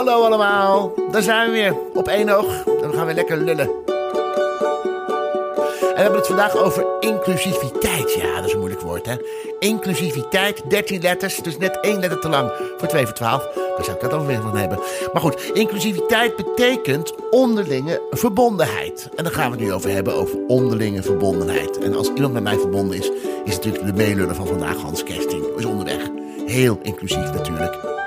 Hallo allemaal, daar zijn we weer. Op één oog. En we gaan weer lekker lullen. En we hebben het vandaag over inclusiviteit. Ja, dat is een moeilijk woord, hè? Inclusiviteit, 13 letters, dus net één letter te lang voor 2 voor 12. Daar zou ik dat over van hebben. Maar goed, inclusiviteit betekent onderlinge verbondenheid. En daar gaan we het nu over hebben, over onderlinge verbondenheid. En als iemand met mij verbonden is, is natuurlijk de meelullen van vandaag Hans Kersting. Is onderweg. Heel inclusief natuurlijk.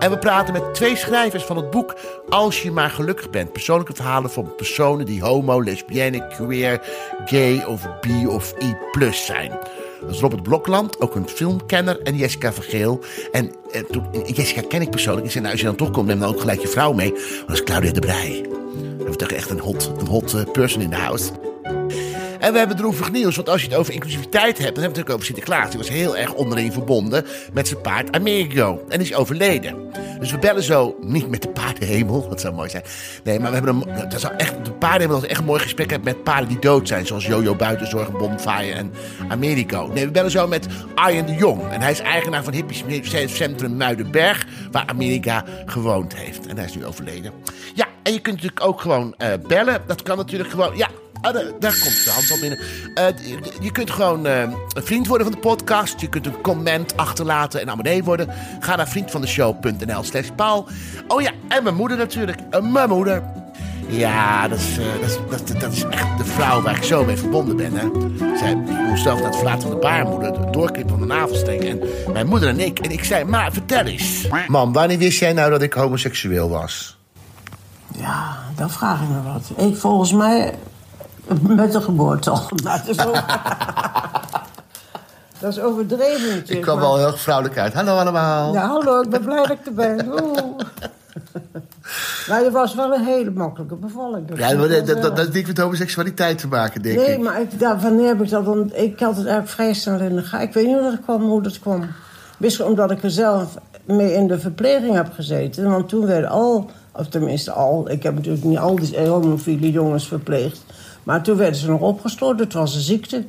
En we praten met twee schrijvers van het boek Als je maar gelukkig bent. Persoonlijke verhalen van personen die homo, lesbienne, queer, gay of bi of i plus zijn. Dat is Robert Blokland, ook een filmkenner, en Jessica Vergeel. En eh, Jessica ken ik persoonlijk. Ik zei, nou, als je dan toch komt, neem dan ook gelijk je vrouw mee. Dat is Claudia de Brij. We hebben toch echt een hot, een hot eh, person in the house. En we hebben droevig nieuws, want als je het over inclusiviteit hebt, dan hebben we het natuurlijk over Sinterklaas. Die was heel erg onderin verbonden met zijn paard Amerigo en is overleden. Dus we bellen zo, niet met de paardenhemel, dat zou mooi zijn. Nee, maar we hebben een, dat zou echt, de paardenhemel dat echt mooi gesprek hebben met paarden die dood zijn. Zoals Jojo Buitenzorg, Bonfire en Americo. Nee, we bellen zo met Arjen de Jong. En hij is eigenaar van Hippies Centrum Muidenberg, waar Amerika gewoond heeft. En hij is nu overleden. Ja, en je kunt natuurlijk ook gewoon uh, bellen. Dat kan natuurlijk gewoon, ja, Ah, daar, daar, komt de hand al binnen. Uh, je kunt gewoon uh, een vriend worden van de podcast. Je kunt een comment achterlaten en abonnee worden. Ga naar vriendvandeshow.nl slash paal. Oh ja, en mijn moeder natuurlijk. Uh, mijn moeder. Ja, dat is, dat, is, dat, dat, is echt de vrouw waar ik zo mee verbonden ben. Hè. Zij moest zelf naar het verlaten van de baarmoeder, de doorknippen van de navelstreng. En mijn moeder en ik. En ik zei, maar vertel eens. Mam, wanneer wist jij nou dat ik homoseksueel was? Ja, dan vraag ik me wat. Ik, volgens mij met de geboorte al. dat, is dat is overdreven natuurlijk. Ik kwam wel heel vrouwelijk uit. Hallo allemaal. Ja, hallo, ik ben blij dat ik er ben. Maar je was wel een hele makkelijke bevalling. Dat ja, dat, dat, dat, dat heeft met homoseksualiteit te maken, denk nee, ik. Nee, maar ik, daar, wanneer heb ik dat dan... Ik had het eigenlijk vrij snel in de gaten. Ik weet niet hoe dat kwam, hoe dat kwam. Misschien omdat ik er zelf mee in de verpleging heb gezeten. Want toen werden al, of tenminste al... Ik heb natuurlijk niet al die homofiele jongens verpleegd. Maar toen werden ze nog opgestort, het was een ziekte.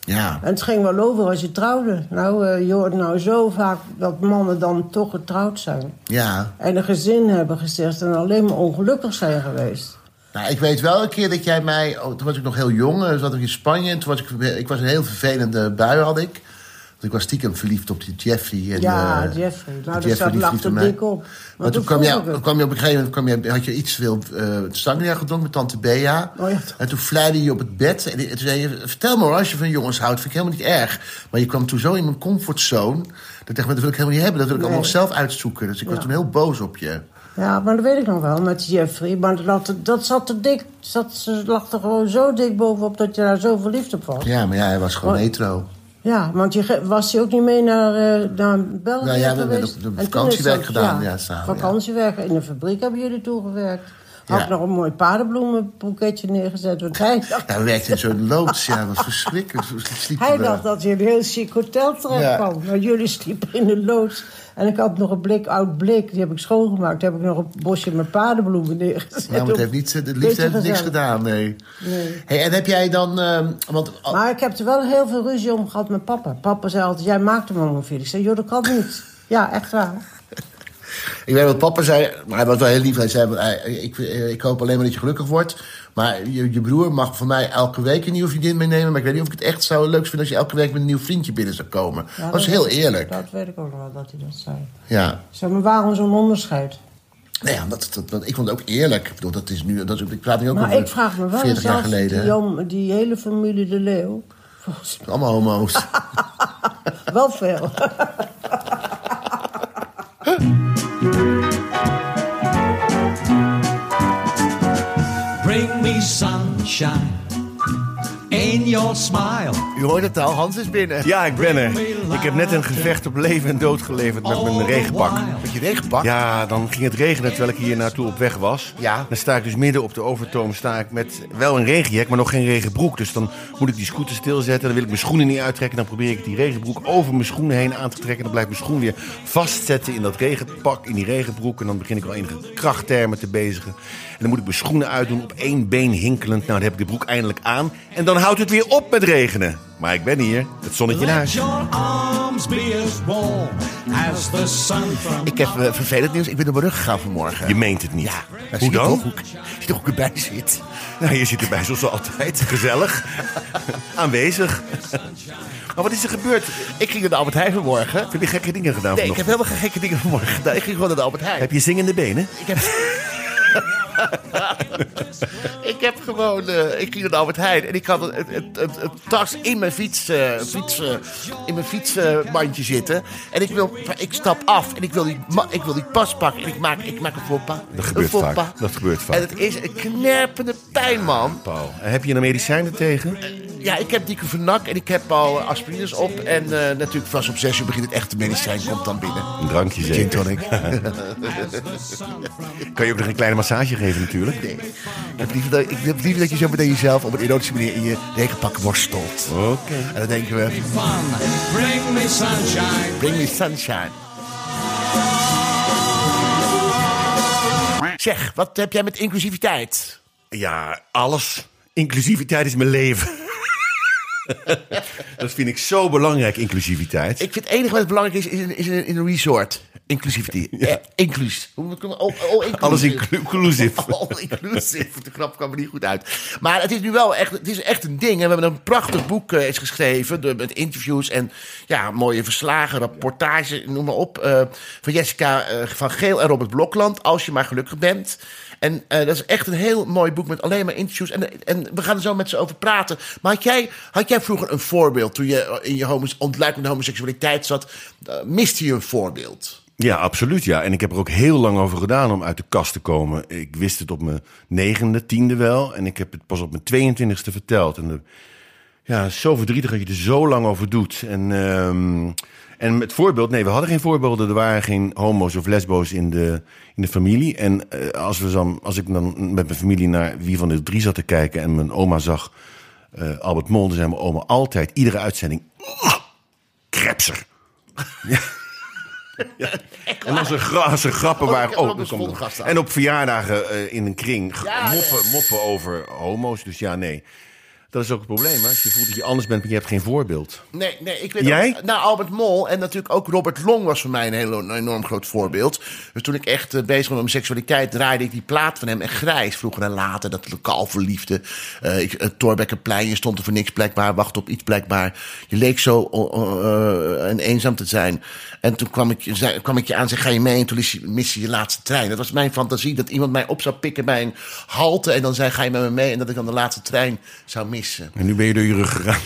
Ja. En het ging wel over als je trouwde. Nou, uh, je hoort nou zo vaak dat mannen dan toch getrouwd zijn. Ja. En een gezin hebben gezegd en alleen maar ongelukkig zijn geweest. Nou, ik weet wel een keer dat jij mij... Oh, toen was ik nog heel jong, toen zat ik in Spanje. En toen was ik, ik was een heel vervelende bui, had ik. Want ik was stiekem verliefd op die Jeffrey. En, ja, uh, Jeffrey. Nou, dat zat lag er dik op. Maar, toen kwam je, kwam je op een gegeven moment... Kwam je, had je iets veel uh, sangria gedronken met tante Bea. Oh, ja. En toen vleide je op het bed. En toen zei je, vertel me als je van jongens houdt. vind ik helemaal niet erg. Maar je kwam toen zo in mijn comfortzone. Dat ik dacht, dat wil ik helemaal niet hebben. Dat wil ik nee. allemaal zelf uitzoeken. Dus ik was toen heel boos op je. Ja, maar dat weet ik nog wel met Jeffrey. Maar dat, dat zat er dik. Zat, lag er gewoon zo dik bovenop dat je daar zo verliefd op was. Ja, maar ja, hij was gewoon maar, hetero. Ja, want je was hij ook niet mee naar, uh, naar België nou, ja, we hebben de, vakantiewerk gedaan. Ja, ja samen, vakantiewerk. In de fabriek hebben jullie toegewerkt. Had ja. nog een mooi paardenbloemenboeketje neergezet. Want hij dacht... Ja, we werkten in zo'n loods. Ja, wat verschrikkelijk. Hij dacht dat hij een heel chic hotel terecht ja. kwam. Maar jullie sliepen in de loods. En ik had nog een blik, oud blik, die heb ik schoongemaakt. Daar heb ik nog een bosje met paardenbloemen neergezet. Nou, maar het heeft niet, de liefde heeft niks gedaan, nee. nee. Hey, en heb jij dan... Uh, want, maar ik heb er wel heel veel ruzie om gehad met papa. Papa zei altijd, jij maakt hem homofiel. Ik zei, joh, dat kan niet. Ja, echt waar. Ik weet wat papa zei, maar hij was wel heel lief. Hij zei, ik, ik hoop alleen maar dat je gelukkig wordt. Maar je, je broer mag van mij elke week een nieuwe vriendin meenemen. Maar ik weet niet of ik het echt zou leuk vinden als je elke week met een nieuw vriendje binnen zou komen. Ja, dat was heel eerlijk. Dat weet ik ook nog wel, dat hij dat zei. Ja. Zeg, maar waarom zo'n onderscheid? Nou ja, dat, dat, dat, ik vond het ook eerlijk. Ik bedoel, dat is nu, dat, ik praat nu ook maar over ik vraag me wel 40 jaar geleden. Die, die hele familie De Leeuw... Allemaal homo's. wel veel. Bring me sunshine in your smile. U hoort het al, Hans is binnen. Ja, ik ben er. Ik heb net een gevecht op leven en dood geleverd met mijn regenpak. Met je regenpak? Ja, dan ging het regenen terwijl ik hier naartoe op weg was. Ja. Dan sta ik dus midden op de overtoom sta ik met wel een regenjek, maar nog geen regenbroek. Dus dan moet ik die scooter stilzetten. Dan wil ik mijn schoenen niet uittrekken. Dan probeer ik die regenbroek over mijn schoenen heen aan te trekken. Dan blijft mijn schoen weer vastzetten in dat regenpak, in die regenbroek. En dan begin ik al enige krachttermen te bezigen. En dan moet ik mijn schoenen uitdoen, op één been hinkelend. Nou, dan heb ik de broek eindelijk aan. En dan houdt het weer op met regenen. Maar ik ben hier, het zonnetje in huis. from Ik heb eh, vervelend nieuws. Ik ben door mijn rug gegaan vanmorgen. Je meent het niet. Ja. Hoe zie je dan? toch hoe ik- Zie je toch hoe ik erbij zit? Nou, je zit erbij zoals altijd. Gezellig. Aanwezig. Maar wat is er gebeurd? Ik ging naar de Albert Heijn vanmorgen. Heb je gekke dingen gedaan Nee, ik vanochtend? heb helemaal geen gekke dingen vanmorgen gedaan. Ik ging gewoon naar de Albert Heijn. Heb je zingende benen? Ik heb... ik heb gewoon... eh, ik ging naar de Albert Heijn en ik had een, een, een, een- een tas in mijn fiets, fiets, eh, in mijn fietsmandje zitten. En ik, wil, ik stap af en ik wil die, ik wil die pas pakken. En ik maak, ik maak een pas. Dat gebeurt een vaak. Dat gebeurt vaak. En het is een knerpende pijn, man. Paul, heb je er medicijnen tegen? Ja, ik heb diclofenac en ik heb al aspirines op. En eh, natuurlijk vast op zes uur begint het echte medicijn. Komt dan binnen. Een drankje Gin zeker. tonic. Kan je ook nog een kleine massage geven natuurlijk? Nee. Ik heb liever dat, ik heb liever dat je zo meteen jezelf op een erotische manier in je regenpak worstelt. Oké. En dan denken we. Bring me sunshine. bring me sunshine. Zeg, wat heb jij met inclusiviteit? Ja, alles. Inclusiviteit is mijn leven. dat vind ik zo belangrijk, inclusiviteit. Ik vind het enige wat belangrijk is, is in, is in een resort. Inclusiviteit. Ja. inclus. Oh, inclusive. Alles inclu- inclusive. All inclusive. De knap kwam er niet goed uit. Maar het is nu wel echt, het is echt een ding. En we hebben een prachtig boek eh, is geschreven. door- Met interviews en ja, mooie verslagen, rapportage, noem maar op. eh, van Jessica eh, van Geel en Robert Blokland. Als je maar gelukkig bent. En eh, dat is echt een heel mooi boek met alleen maar interviews. En, en we gaan er zo met ze over praten. Maar had jij, had jij vroeger een voorbeeld toen je in je homos, ontluikende homoseksualiteit zat? Eh, miste je een voorbeeld? Ja, absoluut ja. En ik heb er ook heel lang over gedaan om uit de kast te komen. Ik wist het op mijn negende, tiende wel. En ik heb het pas op mijn 22e verteld. En ja, zo verdrietig dat je er zo lang over doet. En, ehm, en met voorbeeld, nee, we hadden geen voorbeelden. Er waren geen homo's of lesbo's in de, in de familie. En eh, als, we dan, als ik dan met mijn familie naar wie van de drie zat te kijken... en mijn oma zag eh, Albert Mol, dan zei mijn oma altijd, iedere uitzending... Krepser. En als er, gra- als er grappen Oh, waren. ook Oh, aan. En op verjaardagen eh, in een kring Ja, moppen, moppen over homo's. Dus ja, nee. Dat is ook het probleem. Hè? Als je voelt dat je anders bent, maar je hebt geen voorbeeld. Nee, nee, ik weet Jij? Ook, nou, Albert Mol en natuurlijk ook Robert Long was voor mij een, heel, een enorm groot voorbeeld. Dus toen ik echt eh, bezig was met mijn seksualiteit, draaide ik die plaat van hem echt grijs. Vroeger en later, dat lokaal verliefde. Eh ik, het Torbekkenplein, je stond er voor niks blijkbaar, wacht op iets blijkbaar. Je leek zo en eenzaam te zijn. En toen kwam ik, je- zei, kwam ik je aan en zei, ga je mee? En toen is je- je laatste trein. Dat was mijn fantasie, dat iemand mij op zou pikken bij een halte. En dan zei, ga je met me mee? En dat ik dan de laatste trein zou missen. En nu ben je door je rug gegaan.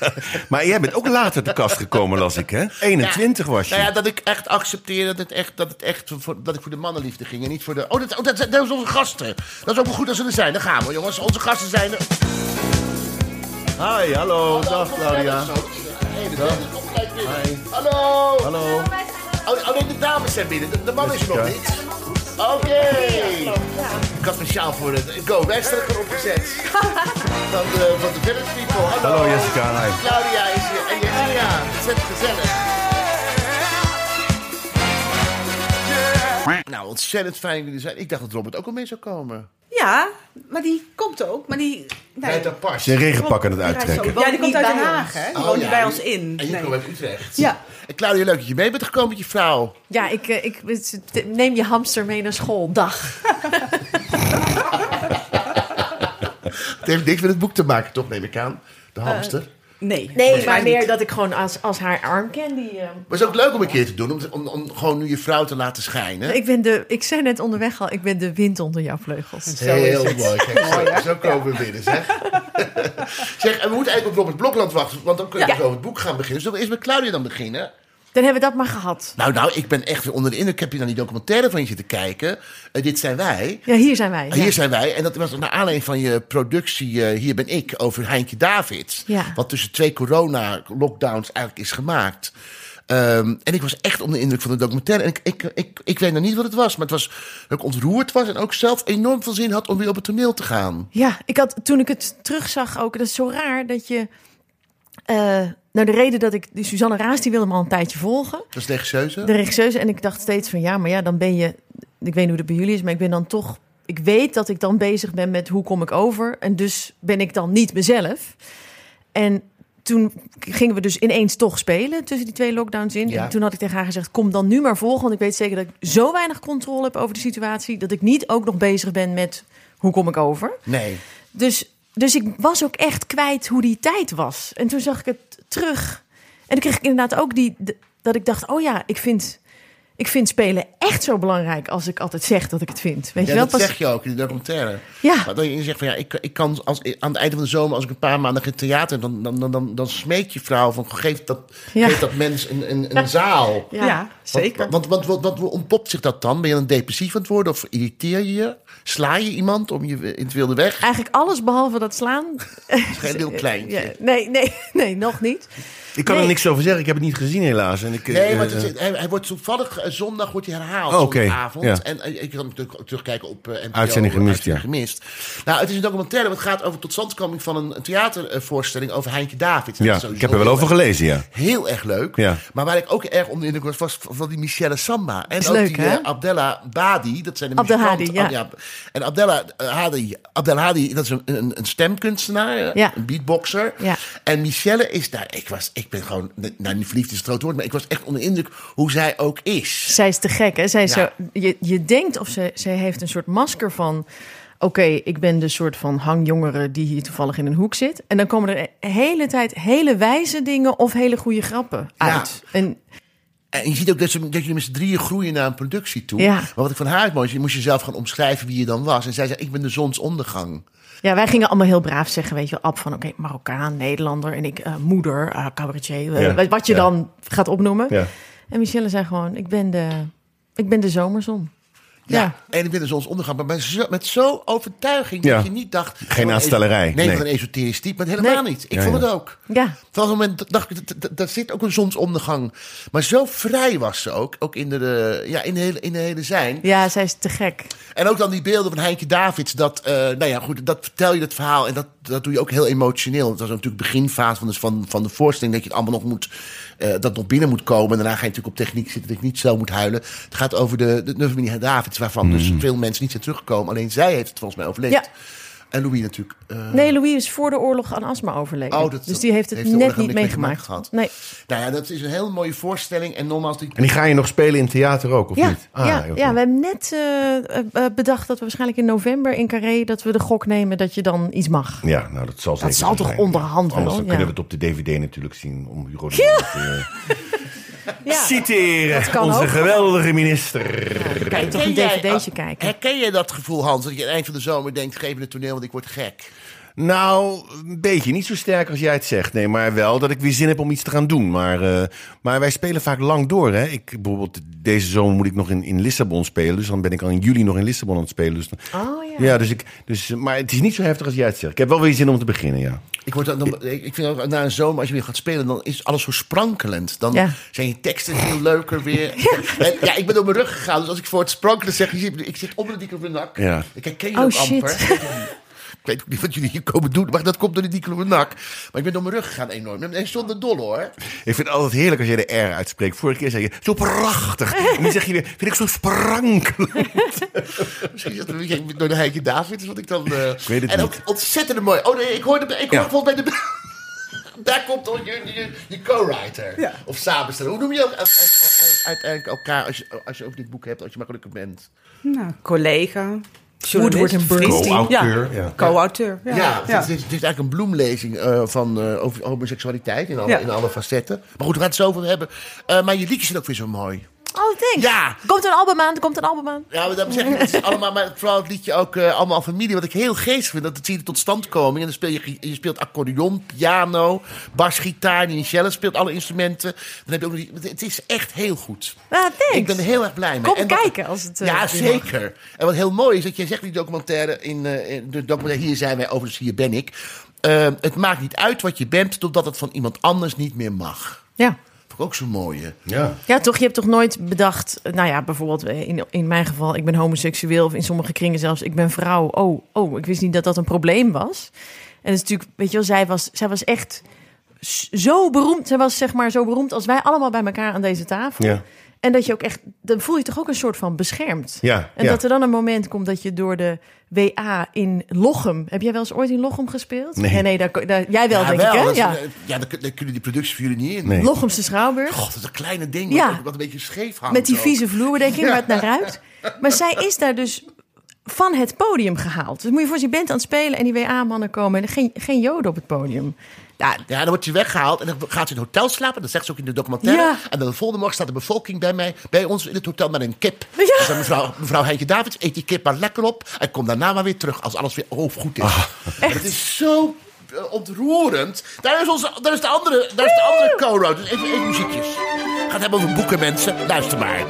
maar jij bent ook later de kast gekomen, las ik, hè? 21 was je. Nou ja, dat ik echt accepteer dat het echt, dat het echt voor, dat ik voor de mannenliefde ging en niet voor de. Oh, dat, oh, dat, dat is onze gasten. Dat is ook wel goed als ze er zijn. Daar gaan we, jongens. Onze gasten zijn er. Hi, hallo. Dag, Claudia. Hi. Hallo. Hallo. Oh, oh nee, de dames zijn binnen. De, de man is er nog niet. Oké. Ik had speciaal voor het Go Wester opgezet. Van de, van de Village People. Hallo. Hallo, Jessica. Hi. Claudia is hier. En Jessica. Zet gezellig. Nou, ontzettend fijn dat jullie zijn. Ik dacht dat Robert ook al mee zou komen. Ja, maar die komt ook. Maar die... Bij het apart. Zijn regenpak aan het uittrekken. Ja, die komt uit Den Haag, hè? Die Oh, woont ja, niet bij ons in. En je Nee. komt uit Utrecht. Ja. En Claudia, leuk dat je mee bent gekomen met je vrouw. Ja, ik, eh, ik, neem je hamster mee naar school. Dag. Het heeft niks met het boek te maken, toch, neem ik aan. De hamster. Nee. Nee, maar meer niet. dat ik gewoon als, als haar arm ken. Die, Maar het is ook leuk om een keer te doen, om, om, om gewoon nu je vrouw te laten schijnen. ik, ben de, ik zei net onderweg al, ik ben de wind onder jouw vleugels. Heel mooi. Kijk, zo, zo komen we binnen, zeg. zeg, en we moeten eigenlijk op Robert Blokland wachten, want dan kunnen we Ja. zo over het boek gaan beginnen. Zullen we eerst met Claudia dan beginnen? Dan hebben we dat maar gehad. Nou, nou, ik ben echt weer onder de indruk. Ik heb je naar die documentaire van je zitten kijken. Eh, dit zijn wij. Ja, hier zijn wij. Ah, ja. Hier zijn wij. En dat was naar aanleiding van je productie eh, Hier ben ik over Heintje Davids. Ja. Wat tussen twee corona-lockdowns eigenlijk is gemaakt. Ehm, en ik was echt onder de indruk van de documentaire. En ik, ik, ik, ik weet nog niet wat het was. Maar het was dat ik ontroerd was. En ook zelf enorm veel zin had om weer op het toneel te gaan. Ja, ik had toen ik het terugzag ook, dat is zo raar dat je. eh, nou, de reden dat ik. Die Suzanne Raas, die wilde me al een tijdje volgen. Dat is de regisseuse. De regisseuse. En ik dacht steeds van ja, maar ja, dan ben je. Ik weet niet hoe dat bij jullie is, maar ik ben dan toch ik weet dat ik dan bezig ben met hoe kom ik over. En dus ben ik dan niet mezelf. En toen gingen we dus ineens toch spelen tussen die twee lockdowns in. Ja. En toen had ik tegen haar gezegd: Kom dan nu maar volgen. Want ik weet zeker dat ik zo weinig controle heb over de situatie. dat ik niet ook nog bezig ben met hoe kom ik over. Nee. Dus, dus ik was ook echt kwijt hoe die tijd was. En toen zag ik het terug. En toen kreeg ik inderdaad ook die, dat ik dacht: oh ja, ik vind, ik vind spelen echt zo belangrijk als ik altijd zeg dat ik het vind. Weet Ja, je wel? dat zeg je ook in de documentaire. Ja. Maar dat je zegt van ja, ik, ik kan als, aan het einde van de zomer, als ik een paar maanden geen theater, dan, dan, dan, dan, dan smeek je vrouw van geef dat, Ja. geef dat mens een, een, een zaal. Ja, zeker. Want, want, want, wat, wat ontpopt zich dat dan? Ben je dan depressief aan het worden of irriteer je je? Sla je iemand om je in het wilde weg? Eigenlijk alles behalve dat slaan. Geen heel kleintje. Ja, nee, nee, nee, nog niet. Ik kan Nee. er niks over zeggen. Ik heb het niet gezien helaas. En ik, eh, Nee, maar het eh, is- hij, hij wordt toevallig eh, zondag wordt hij herhaald. Oh, oké, zondagavond. ja. En eh, ik kan natuurlijk terugkijken op eh NPO. Uitzending gemist, Uitzending ja. gemist. Nou, het is een documentaire. wat gaat over totstandkoming van een, een theatervoorstelling over Heintje David. ja, ik heb er wel over gelezen, ja. Heel erg leuk. Ja. Maar waar ik ook erg onder de indruk was, was van die Michelle Samba. En Is ook leuk, die hè? eh, Abdella Badi. Dat zijn de muzikanten. ja. Ab- En Abdella eh, Hadi, Abdelhadi, dat is een, een, een stemkunstenaar. eh, Ja. Een beatboxer. Ja. En Michelle is daar... Ik, was, ik ben gewoon... Nou, niet verliefd is het groot woord, maar ik was echt onder de indruk hoe zij ook is. Zij is te gek, hè? Zij Ja. zo, je, je denkt of ze, ze heeft een soort masker van... Oké, ik ben de soort van hangjongere die hier toevallig in een hoek zit. En dan komen er de hele tijd hele wijze dingen of hele goede grappen Ja. uit. En En je ziet ook dat, ze, dat jullie met z'n drieën groeien naar een productie toe. Ja. Maar wat ik van haar mooi is, je moest jezelf gaan omschrijven wie je dan was. En zij zei, ik ben de zonsondergang. Ja, wij gingen allemaal heel braaf zeggen, weet je wel, Ab van oké, Marokkaan, Nederlander en ik eh, moeder, eh, cabaretier, eh, Ja. wat je Ja. dan gaat opnoemen. Ja. En Michelle zei gewoon, ik ben de, ik ben de zomerzon. Ja. Ja. En ik ben de zonsondergang. Maar met zo, met zo overtuiging Ja. dat je niet dacht... Geen van- aanstellerij, Nee, van een esoterisch type. Maar helemaal Nee. niet. Ik Ja, vond het ook. Ja, Van het moment dacht ik, daar zit ook een zonsondergang. Maar zo vrij was ze ook. Ook in de, ja, in de, hele, in de hele zijn. ja, zij is te gek. En ook dan die beelden van Heintje Davids. Dat, eh, nou ja, goed, dat vertel je het verhaal. En dat, dat doe je ook heel emotioneel. Dat was natuurlijk de beginfase van de, van, van de voorstelling. Dat je het allemaal nog moet, eh, dat nog binnen moet komen. En daarna ga je natuurlijk op techniek zitten. Dat ik niet zo moet huilen. Het gaat over de, de familie Davids. Waarvan dus veel mensen niet zijn teruggekomen. Alleen zij heeft het volgens mij overleefd. Ja. En Louis natuurlijk. eh, Nee, Louis is voor de oorlog aan astma overleden. Oh, dat- dus die heeft het heeft net niet mee meegemaakt. gemaakt Nee. Nou ja, dat is een hele mooie voorstelling. En nogmaals, die, En die ga je nog spelen in theater ook, of Ja, niet? Ah, ja, ja, we hebben net eh, eh, bedacht dat we waarschijnlijk in november in Carré... dat we de gok nemen dat je dan iets mag. Ja, nou dat zal zeker zal zo toch onderhand wel, Anders dan ja. kunnen we het op de DVD natuurlijk zien. Om Hugo de Jonge te Ja, citeren. kan Onze ook. geweldige minister. je toch een dvd'tje kijken. Herken je dat gevoel, Hans? Dat je aan het eind van de zomer denkt: geef me het toneel, want ik word gek. Nou, een beetje. Niet zo sterk als jij het zegt. Nee, maar wel dat ik weer zin heb om iets te gaan doen. Maar, eh, maar wij spelen vaak lang door. Hè? Ik, bijvoorbeeld deze zomer moet ik nog in, in Lissabon spelen. Dus dan ben ik al in juli nog in Lissabon aan het spelen. Dus dan- Oh ja. ja, dus ik, dus, maar het is niet zo heftig als jij het zegt. Ik heb wel weer zin om te beginnen, ja. Ik, word dan, ik vind ook na een zomer, als je weer gaat spelen, dan is alles zo sprankelend. Dan Ja. zijn je teksten veel leuker weer. Ja, ik ben door mijn rug gegaan. Dus als ik voor het sprankelen zeg, ik zit onder de diclofenac. Ja. Ik herken je Oh, ook shit. amper. Ik weet ook niet wat jullie hier komen doen, maar dat komt door de diclofenac. Maar ik ben door mijn rug gegaan enorm. En zonder dol hoor. Ik vind het altijd heerlijk als jij de R uitspreekt. Vorige keer zei je zo prachtig. En nu zeg je weer, vind ik zo sprankelend. Misschien is dat een beetje door de Heikje David, is wat ik dan... eh, weet het en niet. ook ontzettend mooi. Oh nee, ik hoorde, ik hoorde Ja. mij de... Daar komt al je, je, je co-writer. Of samensteller. Hoe noem je u- uiteindelijk elkaar als je, als je over dit boek hebt, als je maar gelukkig bent? Nou, collega. Woodward en vriend. Co-auteur, Ja, co-auteur. Ja. Ja, Ja. Het, is, het is eigenlijk een bloemlezing eh, van, eh, over homoseksualiteit in alle, Ja. in alle facetten. Maar goed, we gaan het zo over hebben. Eh, maar je liedjes zijn ook weer zo mooi. Oh, thanks. Ja. Komt een album aan, er komt een album aan. Ja, maar dat zeg ik, het is allemaal, maar vooral het liedje ook eh, allemaal familie. Wat ik heel geestig vind, dat het zie je tot standkoming. En dan speel je, je speelt accordeon, piano, basgitaar. Michelle speelt alle instrumenten. Dan heb je ook nog het is echt heel goed. Ah, thanks. Ik ben er heel erg blij mee. Kom En wat- kijken als het, eh, ja, mag. zeker. En wat heel mooi is, dat jij zegt in die documentaire, in, eh, in de documentaire Hier zijn wij, overigens hier ben ik. Het maakt niet uit wat je bent, totdat het van iemand anders niet meer mag. Ja. Ook zo mooi. hè? Ja. Ja, toch? Je hebt toch nooit bedacht, nou ja, bijvoorbeeld eh, in, in mijn geval, ik ben homoseksueel, of in sommige kringen zelfs, ik ben vrouw. Oh, oh, ik wist niet dat dat een probleem was. En het is natuurlijk, weet je wel, zij was, zij was echt zo beroemd. Zij was zeg maar zo beroemd als wij allemaal bij elkaar aan deze tafel. Ja. En dat je ook echt, dan voel je toch ook een soort van beschermd. Ja, En ja. dat er dan een moment komt dat je door de WA in Lochem. Heb jij wel eens ooit in Lochem gespeeld? Nee. nee, daar, daar- jij wel, ja, denk wel, ik, hè? is Ja. een- ja, daar, kun- daar kunnen die producties voor jullie niet in. Nee. Lochemse Schouwburg. God, dat is een kleine ding Ja. wat, wat een beetje scheef hangt. Met die ook. vieze vloerbedekking waar het naar ruikt. Maar zij is daar dus van het podium gehaald. Dus moet je voor je bent aan het spelen en die WA-mannen komen... en geen, geen joden op het podium. Ja, Ja, dan wordt je weggehaald en dan gaat ze in het hotel slapen. Dat zegt ze ook in de documentaire. Ja. En dan de volgende morgen staat de bevolking bij mij, bij ons in het hotel met een kip. Ja. Dan mevrouw, mevrouw Heintje Davids, eet die kip maar lekker op. En kom daarna maar weer terug als alles weer oh, goed is. En het is zo eh, ontroerend. Daar is, onze, daar is de andere, daar is de andere co-road. Dus even, even muziekjes. Het gaat hebben over boeken, mensen. Luister maar.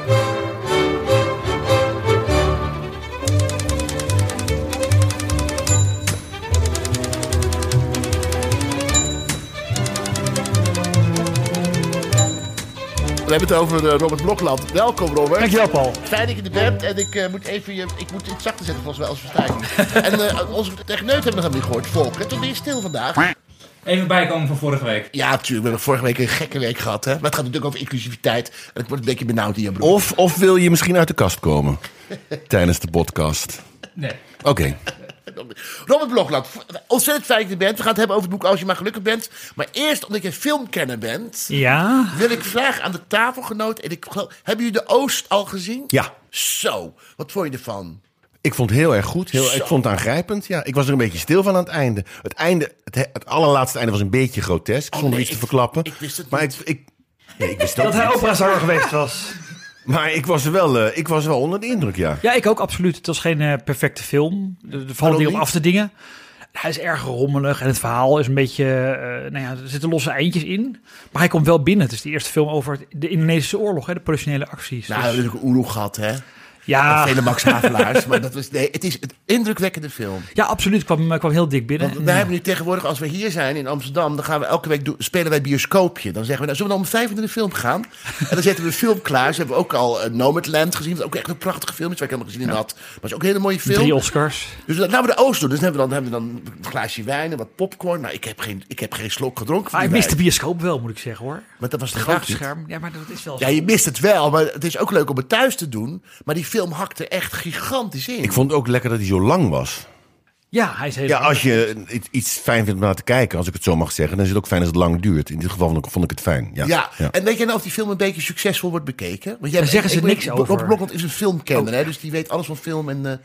We hebben het over eh, Robert Blokland. Welkom, Robert. Dankjewel, Paul. Fijn dat je er bent. En ik eh, moet even je, ik moet iets zachter zetten, volgens mij, als en eh, onze techneut hebben we nog niet gehoord, Volk. hè? Toen ben je stil vandaag. Even bijkomen van vorige week. Ja, natuurlijk. We hebben vorige week een gekke week gehad. Hè? Maar het gaat natuurlijk over inclusiviteit. En ik word een beetje benauwd in je broek. Of, of wil je misschien uit de kast komen tijdens de podcast? Nee. Oké. Robert Blokland, ontzettend fijn dat je bent. We gaan het hebben over het boek Als je maar gelukkig bent. Maar eerst, omdat je filmkenner bent, Ja. wil ik vragen aan de tafelgenoot. En ik hebben jullie de Oost al gezien? Ja. Zo, wat vond je ervan? Ik vond het heel erg goed. Heel, Zo. ik vond het aangrijpend. Ja, ik was er een beetje stil van aan het einde. Het, einde, het, he- het allerlaatste einde was een beetje grotesk, zonder nee, iets te verklappen. ik wist het maar niet. Ik, ik, nee, ik wist ook Dat hij operazanger geweest was. Maar ik was, wel, eh, ik was wel onder de indruk, ja. Ja, ik ook absoluut. Het was geen eh, perfecte film. Er, vallen dingen op af te dingen. Hij is erg rommelig en het verhaal is een beetje... eh, nou ja, er zitten losse eindjes in. Maar hij komt wel binnen. Het is de eerste film over de Indonesische oorlog, hè, de politionele acties. Nou, Dus- natuurlijk gehad, hè? Ja, Vele Max Havelaars. maar dat was, nee, het is een indrukwekkende film. ja, absoluut. Kwam, kwam heel dik binnen. Want wij hebben nu tegenwoordig, als we hier zijn in Amsterdam, dan gaan we elke week spelen wij bioscoopje. Dan zeggen we, nou, zullen we dan om vijf uur naar de film gaan? En dan zetten we de film klaar. Ze hebben ook al uh, Nomadland gezien, wat ook echt een prachtige film is, waar ik helemaal gezien had. Maar het is ook een hele mooie film. Drie Oscars. Dus laten we de Oost doen. Dus dan hebben we dan, hebben we dan een glaasje wijn en wat popcorn. Nou, ik heb geen, ik heb geen slok gedronken Maar ik mis de bioscoop wel, moet ik zeggen hoor. Maar dat was de Grote scherm. Ja, maar dat is wel Ja, je mist het wel, maar het is ook leuk om het thuis te doen. Maar die film hakte echt gigantisch in. Ik vond het ook lekker dat hij zo lang was. Ja, hij is heel Ja, als je iets- fijn vindt om naar te kijken, als ik het zo mag zeggen, dan is het ook fijn als het lang duurt. In dit geval vond ik, vond ik het fijn. Ja. Ja. en weet jij nou of die film een beetje succesvol wordt bekeken? Want jij, Daar zeggen ze ik niks over. Robert Blokland is een filmkenner, hè, dus die weet alles van film. En, eh,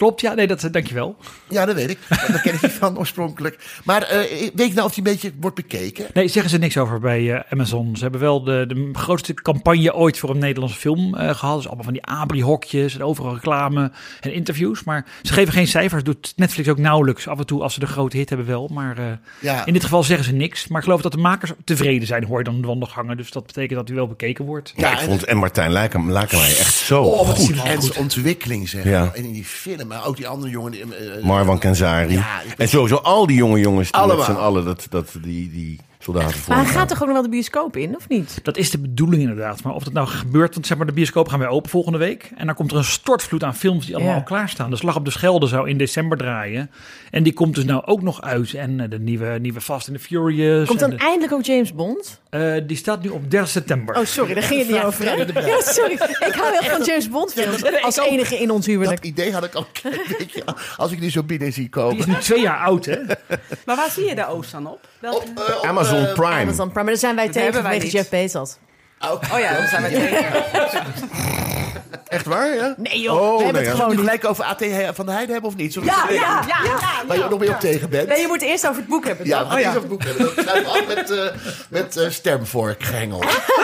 Klopt, ja, nee, dat, dankjewel. ja, dat weet ik. Daar ken ik niet van oorspronkelijk. Maar eh, weet je nou of die een beetje wordt bekeken? Nee, zeggen ze niks over bij eh, Amazon. Ze hebben wel de, de grootste campagne ooit voor een Nederlandse film eh, gehad. Dus allemaal van die abri-hokjes en overal reclame en interviews. Maar ze geven geen cijfers. Doet Netflix ook nauwelijks. Af en toe als ze de grote hit hebben wel. Maar eh, Ja. in dit geval zeggen ze niks. Maar ik geloof dat de makers tevreden zijn, hoor je dan de wandelgangen. Dus dat betekent dat hij wel bekeken wordt. Ja, Ja, ik en- vond en Martijn Laken- Lakenmeijer echt zo Oh, wat goed. goed. En zijn ontwikkeling, zeg. Ja. En in die film, maar ook die andere jongen. die, eh, eh, Marwan Kenzari. Ja, ik- en sowieso al die jonge jongens die Allemaal. met allen dat, dat, die, die soldaten voor Maar hij gaat toch ook nog wel de bioscoop in, of niet? Dat is de bedoeling inderdaad. Maar of dat nou gebeurt, want zeg maar, de bioscoop gaan weer open volgende week. En dan komt er een stortvloed aan films die allemaal Ja. al klaarstaan. De Slag op de Schelde zou in december draaien. En die komt dus nou ook nog uit. En eh, de nieuwe, nieuwe Fast and the Furious. Komt dan de- eindelijk ook James Bond? eh, die staat nu op 30 september. Oh, sorry, daar ging het niet over. Ja, sorry. Ik hou wel van James Bond films. Als enige in ons Dat huwelijk. idee had ik al als ik die zo binnen zie komen. Die is nu twee jaar oud, hè? Maar waar zie je de Oost dan op? Welke? Op, eh, op, Amazon eh, Prime. Amazon Prime. Maar daar zijn wij tegen vanwege. Jeff Bezos. Oh, Oh ja, dan zijn we tegen. echt waar, ja? Nee joh, Oh, we hebben nee, het ja. gewoon gelijk over AT van de Heide hebben of niet? Ja, ja, ja, ja. Waar je ook nog weer op tegen bent. Nee, je moet eerst over het boek hebben. Ja, we gaan eerst over het boek hebben. Dan sluiten we af met, eh met.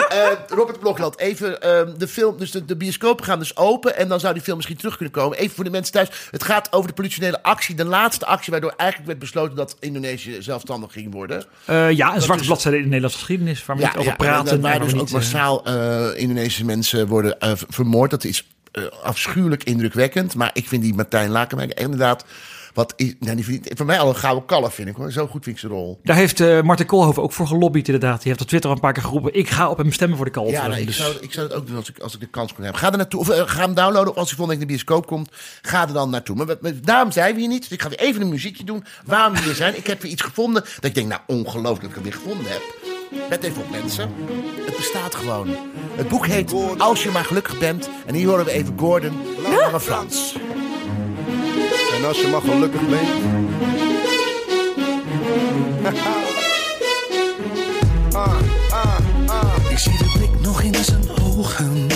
Eh, Robert Blokland, even ehm, de film. Dus de, de bioscopen gaan dus open. En dan zou die film misschien terug kunnen komen. Even voor de mensen thuis. Het gaat over de politionele actie. De laatste actie waardoor eigenlijk werd besloten dat Indonesië zelfstandig ging worden. Eh, ja, een zwarte is- bladzijde in de Nederlandse geschiedenis. Waar we niet over en praten. dat- waar en dus we ook niet, eh, massaal eh, Indonesische mensen worden eh, vermoord. Dat is eh, afschuwelijk indrukwekkend. Maar ik vind die Martijn Lakenmeijer inderdaad... Wat is, nou, die verdient voor mij al een gouden kalf, vind ik hoor. Zo goed vind ik zijn rol. Daar heeft eh Martin Koolhoven ook voor gelobbyd inderdaad. Die heeft op Twitter al een paar keer geroepen. Ik ga op hem stemmen voor de kalf. Ja, nou, ik, dus, zou, ik zou het ook doen als ik, als ik de kans kon hebben. Ga er naartoe, of ga hem downloaden. Of als hij volgende week in de bioscoop komt, ga er dan naartoe. Maar daarom zijn we hier niet. Dus ik ga weer even een muziekje doen. Waarom we hier zijn. Ik heb weer iets gevonden. Dat ik denk, nou ongelooflijk dat ik het weer gevonden heb. Let even op, mensen. Het bestaat gewoon. Het boek heet Als je maar gelukkig bent. En hier horen we even Gordon Lange Frans. En als je maar gelukkig bent. Ik zie de blik nog in zijn ogen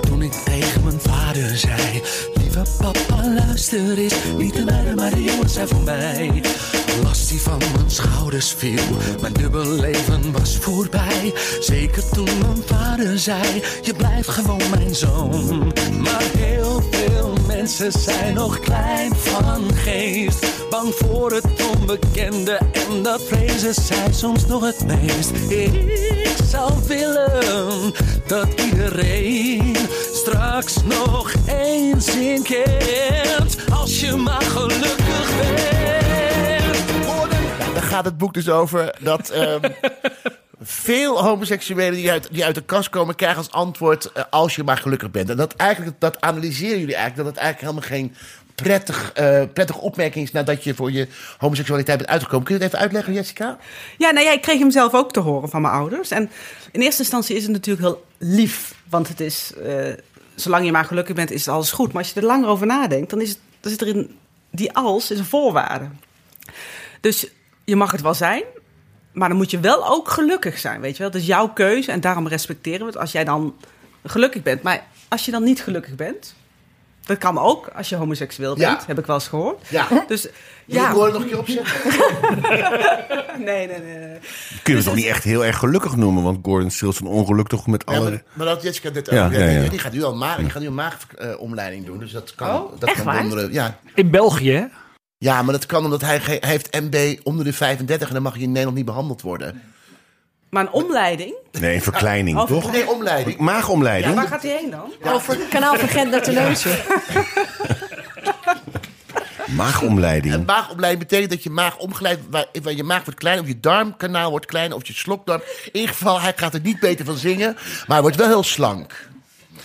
toen ik tegen mijn vader zei: Papa, luister eens, niet de meiden, maar de jongens zijn voor mij. Last die van mijn schouders viel, mijn dubbel leven was voorbij. Zeker toen mijn vader zei: Je blijft gewoon mijn zoon. Maar heel veel mensen zijn nog klein van geest, bang voor het onbekende en dat vrezen zij soms nog het meest. Ik zou willen dat iedereen straks nog eens in kent, als je maar gelukkig bent. Ja, daar gaat het boek dus over dat ehm, veel homoseksuelen die uit, die uit de kast komen krijgen als antwoord eh, als je maar gelukkig bent. En dat eigenlijk, dat analyseren jullie eigenlijk, dat het eigenlijk helemaal geen prettig, eh prettige opmerking is nadat je voor je homoseksualiteit bent uitgekomen. Kun je het even uitleggen, Jessica? Ja, nou ja, ik kreeg hem zelf ook te horen van mijn ouders. En in eerste instantie is het natuurlijk heel lief. Want het is, eh, zolang je maar gelukkig bent, is alles goed. Maar als je er langer over nadenkt, dan, is het, dan zit er in die als is een voorwaarde. Dus je mag het wel zijn, maar dan moet je wel ook gelukkig zijn, weet je wel. Dat is jouw keuze en daarom respecteren we het als jij dan gelukkig bent. Maar als je dan niet gelukkig bent, dat kan ook als je homoseksueel Ja. bent, heb ik wel eens gehoord. Ja. Dus Ja. ja, Ik hoor het nog een keer opzetten. nee, nee, nee. nee. Kun je het toch niet echt heel erg gelukkig noemen? Want Gordon Stills een ongeluk toch met Ja, alle... maar, maar dat Jessica dit Ja, ook. ja, ja. Die gaat nu al maag, die gaat nu een maagomleiding doen. Dus dat kan. Oh, dat echt kan waar? onder de- ja. In België, hè? Ja, maar dat kan omdat hij, heeft MB onder de 35 en dan mag je in Nederland niet behandeld worden. Maar een omleiding, Nee, een verkleining, toch? Nee, omleiding. Maagomleiding? waar gaat hij heen dan? Over kanaal van Gent naar Terneuzen. Maagomleiding. Een maagopleiding betekent dat je maag omgeleid, waar, waar je maag wordt klein, of je darmkanaal wordt klein, of je slokdarm. In ieder geval, hij gaat er niet beter van zingen, maar hij wordt wel heel slank.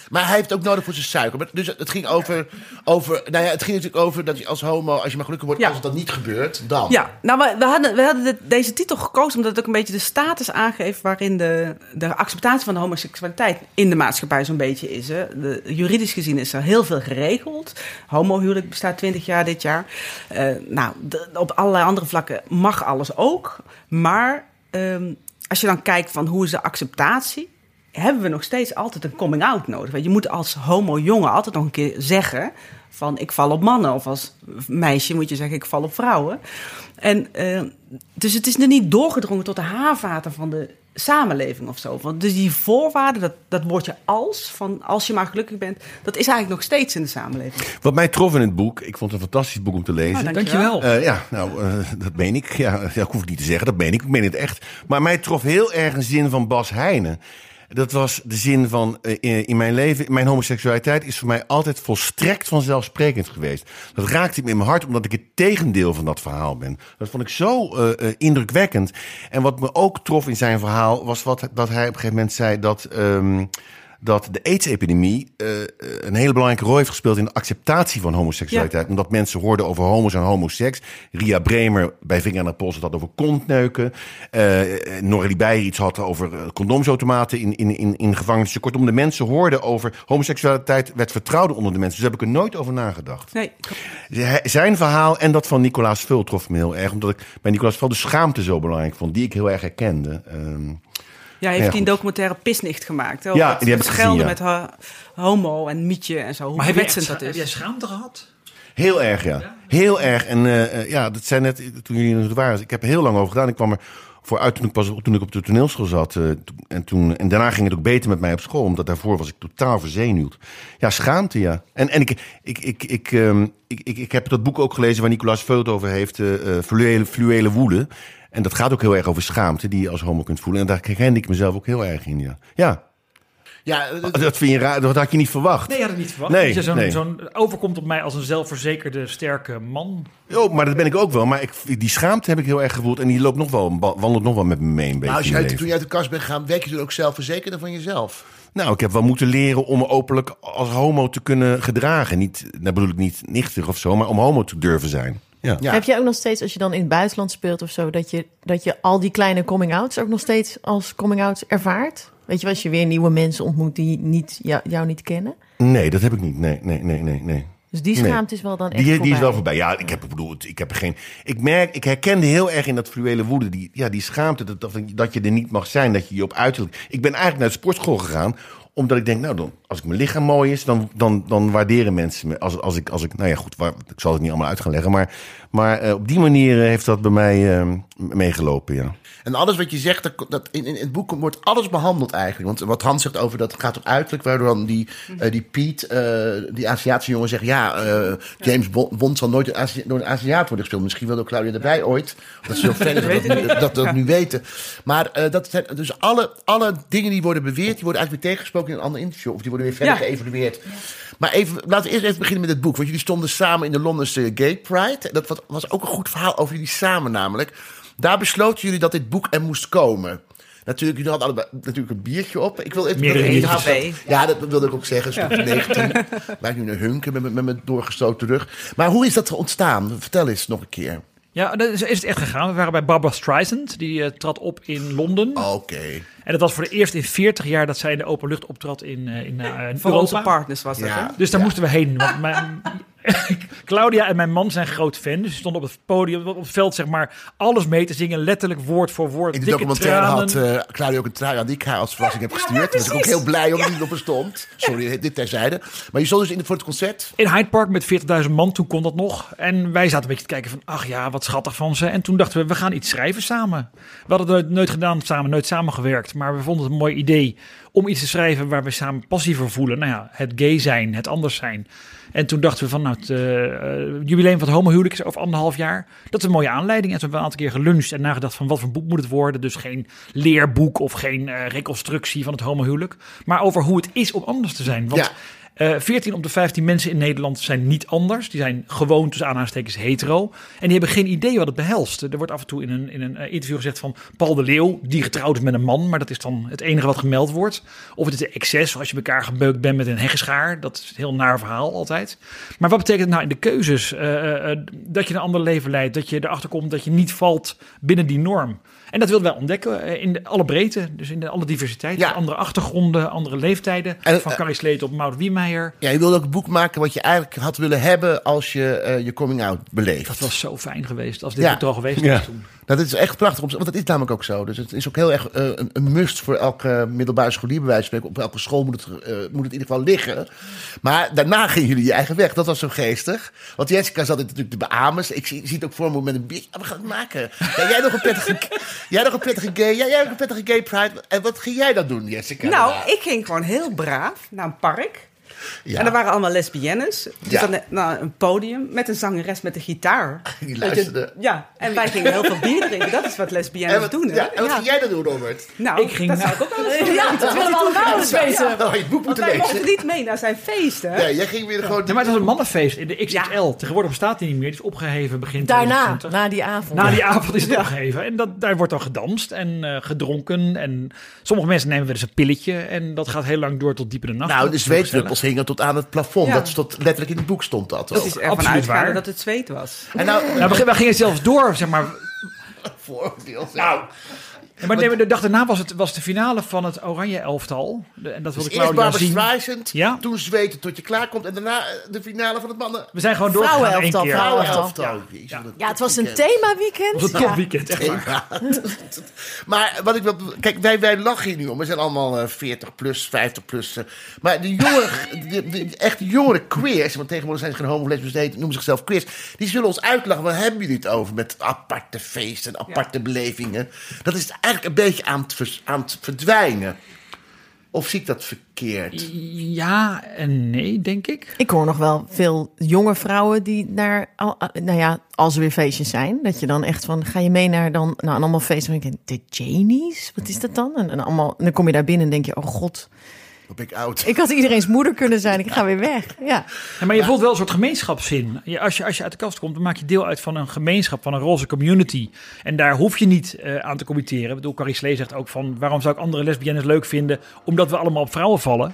Maar hij heeft ook nodig voor zijn suiker. Maar Dus het ging over, over, nou ja, het ging natuurlijk over dat je als homo, als je maar gelukkig wordt, Ja. als het dan niet gebeurt, dan. Ja, nou, we, we hadden, we hadden deze titel gekozen omdat het ook een beetje de status aangeeft waarin de, de acceptatie van de homoseksualiteit in de maatschappij zo'n beetje is. Hè. De, juridisch gezien is er heel veel geregeld. Homohuwelijk bestaat 20 jaar dit jaar. Eh, nou, de- op allerlei andere vlakken mag alles ook. Maar ehm, als je dan kijkt van hoe is de acceptatie, hebben we nog steeds altijd een coming-out nodig. Want je moet als homo-jongen altijd nog een keer zeggen van ik val op mannen. Of als meisje moet je zeggen ik val op vrouwen. En, eh, dus het is er niet doorgedrongen tot de haarvaten van de samenleving of zo. Want dus die voorwaarden, dat, dat woordje als, van als je maar gelukkig bent... dat is eigenlijk nog steeds in de samenleving. Wat mij trof in het boek, ik vond het een fantastisch boek om te lezen. Oh, Dankjewel. Eh, ja, nou, eh, dat meen ik. Ja, ja, ik hoef het niet te zeggen, dat meen ik. Ik meen het echt. Maar mij trof heel erg een zin van Bas Heijnen. Dat was de zin van, eh, in- mijn leven, mijn homoseksualiteit is voor mij altijd volstrekt vanzelfsprekend geweest. Dat raakte me in mijn hart, omdat ik het tegendeel van dat verhaal ben. Dat vond ik zo eh, eh, indrukwekkend. En wat me ook trof in zijn verhaal, was wat, dat hij op een gegeven moment zei dat... ehm, dat de AIDS-epidemie eh, eh, een hele belangrijke rol heeft gespeeld in de acceptatie van homoseksualiteit. Omdat mensen hoorden over homo's en homoseks. Ria Bremer bij Vinger aan de Pols had over kontneuken. Eh Norrie Beijer iets had over condoomsautomaten in, in, in, in gevangenissen. Kortom, de mensen hoorden over homoseksualiteit, werd vertrouwd onder de mensen. Dus daar heb ik er nooit over nagedacht. Nee, Zijn verhaal en dat van Nicolaas Vul trof me heel erg. Omdat ik bij Nicolaas Vul de schaamte zo belangrijk vond, die ik heel erg herkende. Ehm, ja, heeft Ja, hij een documentaire Pisnicht gemaakt. Hè, Ja, die heb gezien, met ho- homo en mietje en zo. Hoe Maar heb kwetsend dat heb is. jij schaamte gehad? Heel erg, ja. Heel erg. En eh, eh, ja, dat zei net toen jullie nog waren. Ik heb er heel lang over gedaan. Ik kwam er vooruit toen ik, pas, toen ik op de toneelschool zat. eh, en, toen, en daarna ging het ook beter met mij op school. Omdat daarvoor was ik totaal verzenuwd. Ja, schaamte, ja. En, en ik, ik, ik, ik, ehm, ik, ik, ik heb dat boek ook gelezen waar Nicolaas Veult over heeft. eh eh, fluwele, fluwele woede. En dat gaat ook heel erg over schaamte die je als homo kunt voelen. En daar herkende ik mezelf ook heel erg in, ja. Ja, Ja, eh, dat, vind je raar, dat had je niet verwacht. Nee, had het niet verwacht. Nee, je zo'n, nee. zo'n overkomt op mij als een zelfverzekerde, sterke man. Oh, maar dat ben ik ook wel. Maar ik, die schaamte heb ik heel erg gevoeld. En die loopt nog wel, wandelt nog wel met me mee een beetje. maar als je uit, toen je uit de kast bent gegaan, werk je toen ook zelfverzekerder van jezelf? Nou, ik heb wel moeten leren om me openlijk als homo te kunnen gedragen. Niet, dat bedoel ik niet nichtig of zo, maar om homo te durven zijn. Ja. Ja. Heb je ook nog steeds, als je dan in het buitenland speelt of zo, dat je, dat je al die kleine coming-outs ook nog steeds als coming-outs ervaart? Weet je, als je weer nieuwe mensen ontmoet die niet, jou, jou niet kennen. Nee, dat heb ik niet. Nee, nee, nee, nee, nee. Dus die Nee. schaamte is wel dan echt Die, die is wel voorbij. voorbij. Ja, ik heb, ik bedoel, ik heb er geen. Ik merk, ik herkende heel erg in dat fluwele woede. Die, ja, die schaamte dat, dat, dat je er niet mag zijn. Dat je je op uiterlijk. Ik ben eigenlijk naar de sportschool gegaan omdat ik denk, nou, dan, als ik mijn lichaam mooi is, dan, dan, dan waarderen mensen me. Als, als, ik, als ik, nou ja, goed, waar, ik zal het niet allemaal uit gaan leggen. Maar, maar eh, op die manier eh, heeft dat bij mij eh, meegelopen, ja. En alles wat je zegt, dat, dat in, in het boek wordt alles behandeld eigenlijk. Want wat Hans zegt over dat gaat om uiterlijk, waardoor dan die, eh, die Piet, eh, die Aziatische jongen zegt, ja, eh, James Bond, Bond zal nooit Azi- door een Aziat worden gespeeld. Misschien wel door Claudia erbij ooit. Dat ze zo fan is dat, dat, dat, we dat nu weten. Maar eh, dat zijn dus alle, alle dingen die worden beweerd, die worden eigenlijk weer tegengesproken in een ander interview. Of die worden weer verder Ja. geëvalueerd. Maar even, laten we eerst even beginnen met het boek. Want jullie stonden samen in de Londense Gay Pride. Dat was, was ook een goed verhaal over jullie samen namelijk. Daar besloten jullie dat dit boek er moest komen. Natuurlijk, jullie hadden allebei natuurlijk een biertje op. Ik wil even biertjes. halen. Ja, dat wilde ik ook zeggen. Stuk 19. Waar ik nu naar hunken met, mijn- met mijn doorgestoten rug. Maar hoe is dat ontstaan? Vertel eens nog een keer. Ja, dat is, is het echt gegaan. We waren bij Barbara Streisand. Die eh, trad op in Londen. Oké. En dat was voor de eerst in 40 jaar dat zij in de openlucht optrad in, eh, in, eh, in Voor Europa. onze partners was dat, Ja. hè? Dus daar moesten we heen. Want mijn, Claudia en mijn man zijn groot fan. Dus ze stonden op het podium, op het veld, zeg maar, alles mee te zingen. Letterlijk woord voor woord. In de dikke documentaire tranen. had eh Claudia ook een trui aan die ik haar als verrassing heb gestuurd. Daar was ik ook heel blij omdat die op er stond. Sorry, dit terzijde. Maar je stond dus in, voor het concert. In Hyde Park met 40.000 man, toen kon dat nog. En wij zaten een beetje te kijken van, ach ja, wat schattig van ze. En toen dachten we, we gaan iets schrijven samen. We hadden het nooit gedaan samen, nooit samengewerkt. Maar we vonden het een mooi idee om iets te schrijven waar we samen passie voor voelen. Nou ja, het gay zijn, het anders zijn. En toen dachten we van, nou, het eh, eh, jubileum van het homohuwelijk is over anderhalf jaar. Dat is een mooie aanleiding. En toen hebben we een aantal keer geluncht en nagedacht van, wat voor boek moet het worden? Dus geen leerboek of geen eh, reconstructie van het homohuwelijk. Maar over hoe het is om anders te zijn. Want Ja. Eh 14 op de 15 mensen in Nederland zijn niet anders. Die zijn gewoon tussen aanhalingstekens hetero. En die hebben geen idee wat het behelst. Er wordt af en toe in een, in een eh, interview gezegd van Paul de Leeuw, die getrouwd is met een man. Maar dat is dan het enige wat gemeld wordt. Of het is een excess, als je elkaar gebeukt bent met een heggeschaar. Dat is een heel naar verhaal altijd. Maar wat betekent het nou in de keuzes? Eh, dat je een ander leven leidt. Dat je erachter komt dat je niet valt binnen die norm. En dat wilden wij ontdekken in de, alle breedte. Dus in de, alle diversiteit. Ja. Andere achtergronden, andere leeftijden. En, van Carrie Sleet op Maud Ja, je wilde ook een boek maken wat je eigenlijk had willen hebben als je eh, je coming out beleeft. Dat was zo fijn geweest als dit Ja. er al geweest Ja. was toen. Nou, dat is echt prachtig, om- want dat is namelijk ook zo. Dus het is ook heel erg eh, een, een must voor elke middelbare scholier, bij wijze van spreken. Op elke school moet het, eh, moet het in ieder geval liggen. Maar daarna gingen jullie je eigen weg. Dat was zo geestig. Want Jessica zat natuurlijk te beamen. Ik zie, zie het ook voor me met een biertje. Ah, we gaan het maken. Ja, jij nog een prettige, jij nog een prettige gay. Ja, jij nog een prettige gay pride. En wat ging jij dan doen, Jessica? Nou, daarna? ik ging gewoon heel braaf naar een park. Ja. En er waren allemaal lesbiennes. Dus Ja. dan naar een podium met een zangeres met een gitaar. Die luisterde. Ja, en wij gingen heel veel bier drinken. Dat is wat lesbiennes wat, doen, hè? ja, en wat Ja. ging jij dan doen, Robert? Nou, Ik ging dat naar- zou ik ook wel eens doen. Ja, dat willen we allemaal eens weten. Nou, je het boek moeten mochten niet mee naar zijn feesten. Ja, jij ging weer gewoon... Ja, maar het was een mannenfeest in de XXL. Ja. Tegenwoordig bestaat die niet meer. Die is opgeheven begin Daarna, 2020. na die avond. Na die avond is het opgeheven. En dat, daar wordt dan gedanst en eh, gedronken. En sommige mensen nemen wel eens een pilletje. En dat gaat heel lang door tot diep in de nacht. Nou, de zweetdruppels hingen tot aan het plafond. Ja. Dat stond letterlijk in het boek stond dat. Dat ook. is ervan waar. dat het zweet was. En nou. Nou, we, we gingen zelfs door, zeg maar. vooroordeel. Nou, Ja, maar nee, maar de dag daarna was het was de finale van het Oranje elftal. De- En dat wilde dus eerst Claudia Barbara. Streisand, Ja. toen zweten tot je klaar komt. En daarna eh, de finale van het mannen... We zijn gewoon doorgegaan één Vrouwenelftal, keer. Vrouwenelftal. Jezus, Ja. Ja, het was een weekend. themaweekend. Het was een Ja. topweekend, echt waar. Maar wat ik wil... Kijk, wij, wij lachen hier nu om. We zijn allemaal eh, 40 plus, 50 plus. eh. maar de jongere, de, de, echt jongere queers... Want tegenwoordig zijn ze geen homo, lesbisch, noemen zichzelf queers. Die zullen ons uitlachen. Waar hebben jullie het over? Met aparte feesten, aparte belevingen. Dat is eigenlijk een beetje aan het, vers- aan het verdwijnen. Of zie ik dat verkeerd? Ja en nee, denk ik. Ik hoor nog wel veel jonge vrouwen die naar, al- nou ja, als er weer feestjes zijn, dat je dan echt van, ga je mee naar dan, nou, allemaal feesten. En ik denk, de Janies? Wat is dat dan? En, en allemaal, en dan kom je daar binnen en denk je, oh god, Ik oud? ik had iedereen's moeder kunnen zijn. Ik ga weer weg. Ja. Ja, maar je voelt wel een soort gemeenschapszin. Je, als, je, als je uit de kast komt, dan maak je deel uit van een gemeenschap, van een roze community. En daar hoef je niet eh, aan te committeren. Ik bedoel, Carrie Slee zegt ook van... waarom zou ik andere lesbiennes leuk vinden? Omdat we allemaal op vrouwen vallen.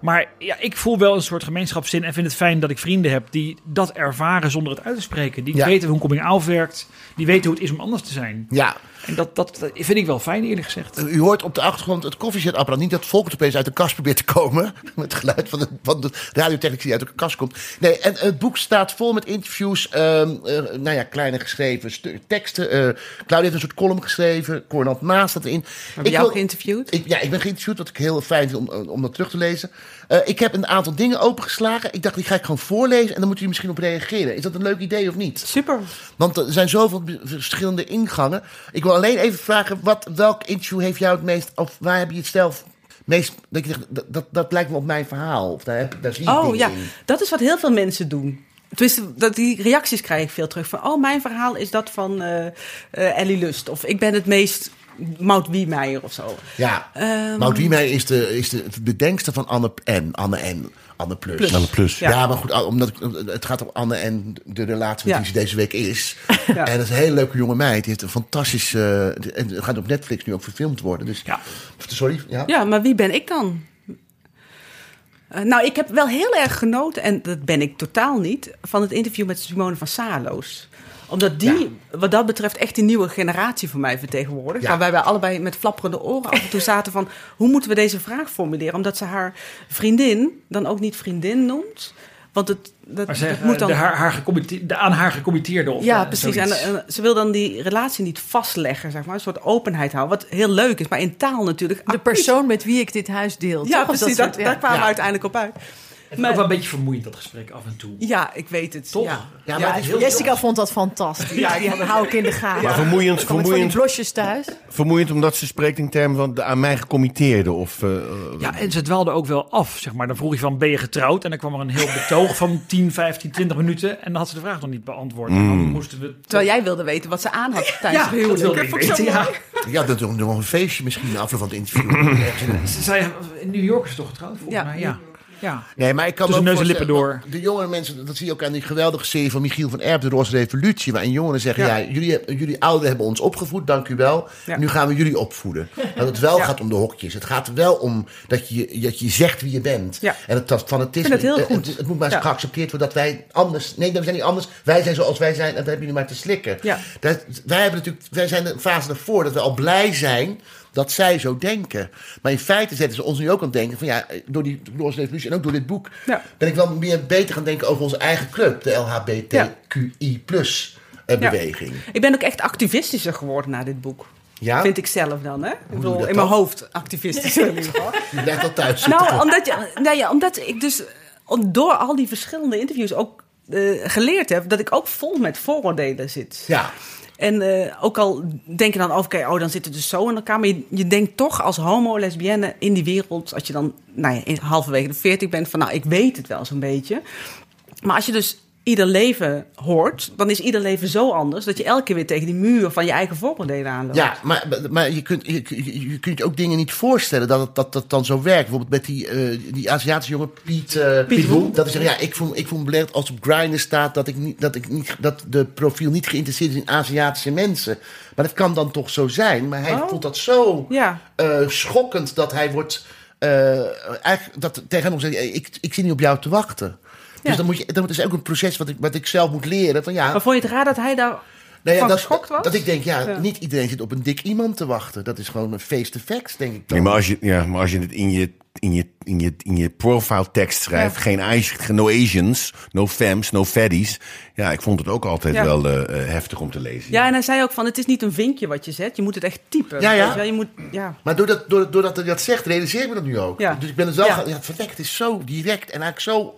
Maar ja, ik voel wel een soort gemeenschapszin en vind het fijn dat ik vrienden heb die dat ervaren zonder het uit te spreken. Die Ja. weten hoe coming out werkt. Die weten hoe het is om anders te zijn. Ja, En dat, dat, dat vind ik wel fijn, eerlijk gezegd. u hoort op de achtergrond het koffiezetapparaat. Niet dat Volkert opeens uit de kast probeert te komen. Met het geluid van de, van de radiotechniek die uit de kast komt. Nee, en het boek staat vol met interviews. ehm, eh, nou ja, kleine geschreven teksten. eh Claudia heeft een soort column geschreven. Cornel Maas staat erin. Heb je jou wil- geïnterviewd? Ik, ja, ik ben geïnterviewd, wat ik heel fijn vind om, om dat terug te lezen. Eh, ik heb een aantal dingen opengeslagen. Ik dacht, die ga ik gewoon voorlezen en dan moet u misschien op reageren. Is dat een leuk idee of niet? Super. Want er zijn zoveel verschillende ingangen. Ik wil alleen even vragen, wat, welk interview heeft jou het meest... of waar heb je het zelf meest... dat je zegt, dat, dat, dat lijkt me op mijn verhaal. Of daar, heb, daar zie ik Oh ja, in. dat is wat heel veel mensen doen. Tenminste, dat, die reacties krijg ik veel terug. Van, oh, mijn verhaal is dat van eh, Ellie Lust. Of ik ben het meest Maud Wiemeijer of zo. Ja, Ehm. Maud Wiemeijer is de, is de bedenkster van Anne N. Anne N. Anne Plus. Plus. Anne Plus. Ja. Ja. maar goed, omdat het gaat om Anne en de relatie Ja. die ze deze week is. Ja. En dat is een hele leuke jonge meid. Die heeft een fantastisch... eh, en het gaat op Netflix nu ook verfilmd worden. Dus, Ja. Sorry, ja? Ja, maar wie ben ik dan? Eh, nou, ik heb wel heel erg genoten, en dat ben ik totaal niet, van het interview met Simone van Saarloos. Omdat die, wat dat betreft, echt die nieuwe generatie voor mij vertegenwoordigt. Ja. Waarbij wij allebei met flapperende oren af en toe zaten van... hoe moeten we deze vraag formuleren? Omdat ze haar vriendin dan ook niet vriendin noemt. Want het, dat, Maar dat zeg, moet dan... de, haar, haar de aan haar gecommitteerde of Ja, eh, precies. En, ze wil dan die relatie niet vastleggen, zeg maar. Een soort openheid houden. Wat heel leuk is, maar in taal natuurlijk... De persoon met wie ik dit huis deel. Ja, toch? Precies. dat Dat, soort- daar ja. kwamen we uiteindelijk op uit. Het is ook wel een beetje vermoeiend, dat gesprek af en toe. Ja, ik weet het. Toch? Ja. Maar Jessica vond dat fantastisch. Ja, die hou ik in de gaten. Maar vermoeiend, ik vermoeiend, blosjes thuis? vermoeiend omdat ze spreekt in termen van de aan mij gecommitteerde. Of, eh, Ja, en ze dwaalde ook wel af, zeg maar. Dan vroeg je van, ben je getrouwd? En dan kwam er een heel betoog van 10, 15, 20 minuten. En dan had ze de vraag nog niet beantwoord. En dan moesten we... Terwijl jij wilde weten wat ze aan had tijdens Ja, het dat huwelijk. ja. Ja, dat is nog een feestje misschien na afloop van het interview. Ergens in een- Ze zei, in New York is ze toch getrouwd, volgens Ja. mij? Ja. Ja. Nee, maar ik kan Tussen neus en lippen door. De jongere mensen, dat zie je ook aan die geweldige serie van Michiel van Erp, De Roze Revolutie. Waarin jongeren zeggen, ja, Ja. jullie, hebben- jullie ouderen hebben ons opgevoed, dank u wel. Ja. Nu gaan we jullie opvoeden. Dat het wel Ja. gaat om de hokjes. Het gaat wel om dat je, dat je zegt wie je bent. Ja. En het, dat fanatisme. Het heel Het, goed. het moet maar Ja. geaccepteerd worden dat wij anders... Nee, we zijn niet anders. Wij zijn zoals wij zijn en dat hebben jullie maar te slikken. Ja. Dat, wij, hebben natuurlijk, wij zijn de fase ervoor dat we al blij zijn dat zij zo denken. Maar in feite zetten ze ons nu ook aan het denken van ja, door die Roze Revolutie en ook door dit boek Ja. ben ik wel meer beter gaan denken over onze eigen club, de LHBTQI plus eh, Ja. beweging. Ik ben ook echt activistischer geworden na dit boek. Ja? Vind ik zelf dan, hè? Ik bedoel, in mijn hoofd activistischer in ieder geval. Thuis. Nou, omdat, je, nee, ja, omdat ik dus om- door al die verschillende interviews ook eh, geleerd heb... dat ik ook vol met vooroordelen zit. ja. En eh, ook al denk je dan, oké, oh, dan zit het dus zo in elkaar. Maar je, je denkt toch als homo, lesbienne in die wereld... als je dan nou ja, halverwege de veertig bent van... nou, ik weet het wel zo'n beetje. Maar als je dus ieder leven hoort... dan is ieder leven zo anders... dat je elke keer weer tegen die muur van je eigen vooroordelen aanloopt. Ja, maar, maar je, kunt, je, je, kunt je ook dingen niet voorstellen dat het, dat, dat dan zo werkt. Bijvoorbeeld met die, eh, die Aziatische jongen Piet, eh Piet. Dat is ja, ik voel, ik voel me beledigd als op Grindr staat dat, ik niet, dat, ik niet, dat de profiel niet geïnteresseerd is in Aziatische mensen. Maar dat kan dan toch zo zijn. Maar hij Oh. voelt dat zo Ja. eh, schokkend dat hij wordt. eigenlijk dat tegen hem zegt: ik, ik zit niet op jou te wachten. Dus Ja. dan moet je, dat is ook een proces wat ik, wat ik zelf moet leren. Van ja, Maar vond je het raar dat hij daar nou ja, van dat, geschokt was? dat ik denk, ja, Ja. niet iedereen zit op een dik iemand te wachten. Dat is gewoon een face the facts, denk ik dan. Nee, maar als je, ja, maar als je het in je, in je, in je, in je profile tekst schrijft, Ja. geen no Asians, no femmes, no fatties. Ja, ik vond het ook altijd Ja. wel eh, eh, heftig om te lezen. Ja, en hij zei ook van, het is niet een vinkje wat je zet. Je moet het echt typen. Ja, ja. Je wel, Je moet, ja. Maar doordat, doordat, doordat hij dat zegt, realiseer ik me dat nu ook. Ja. Dus ik ben het wel Ja. Ja, het is zo direct en eigenlijk zo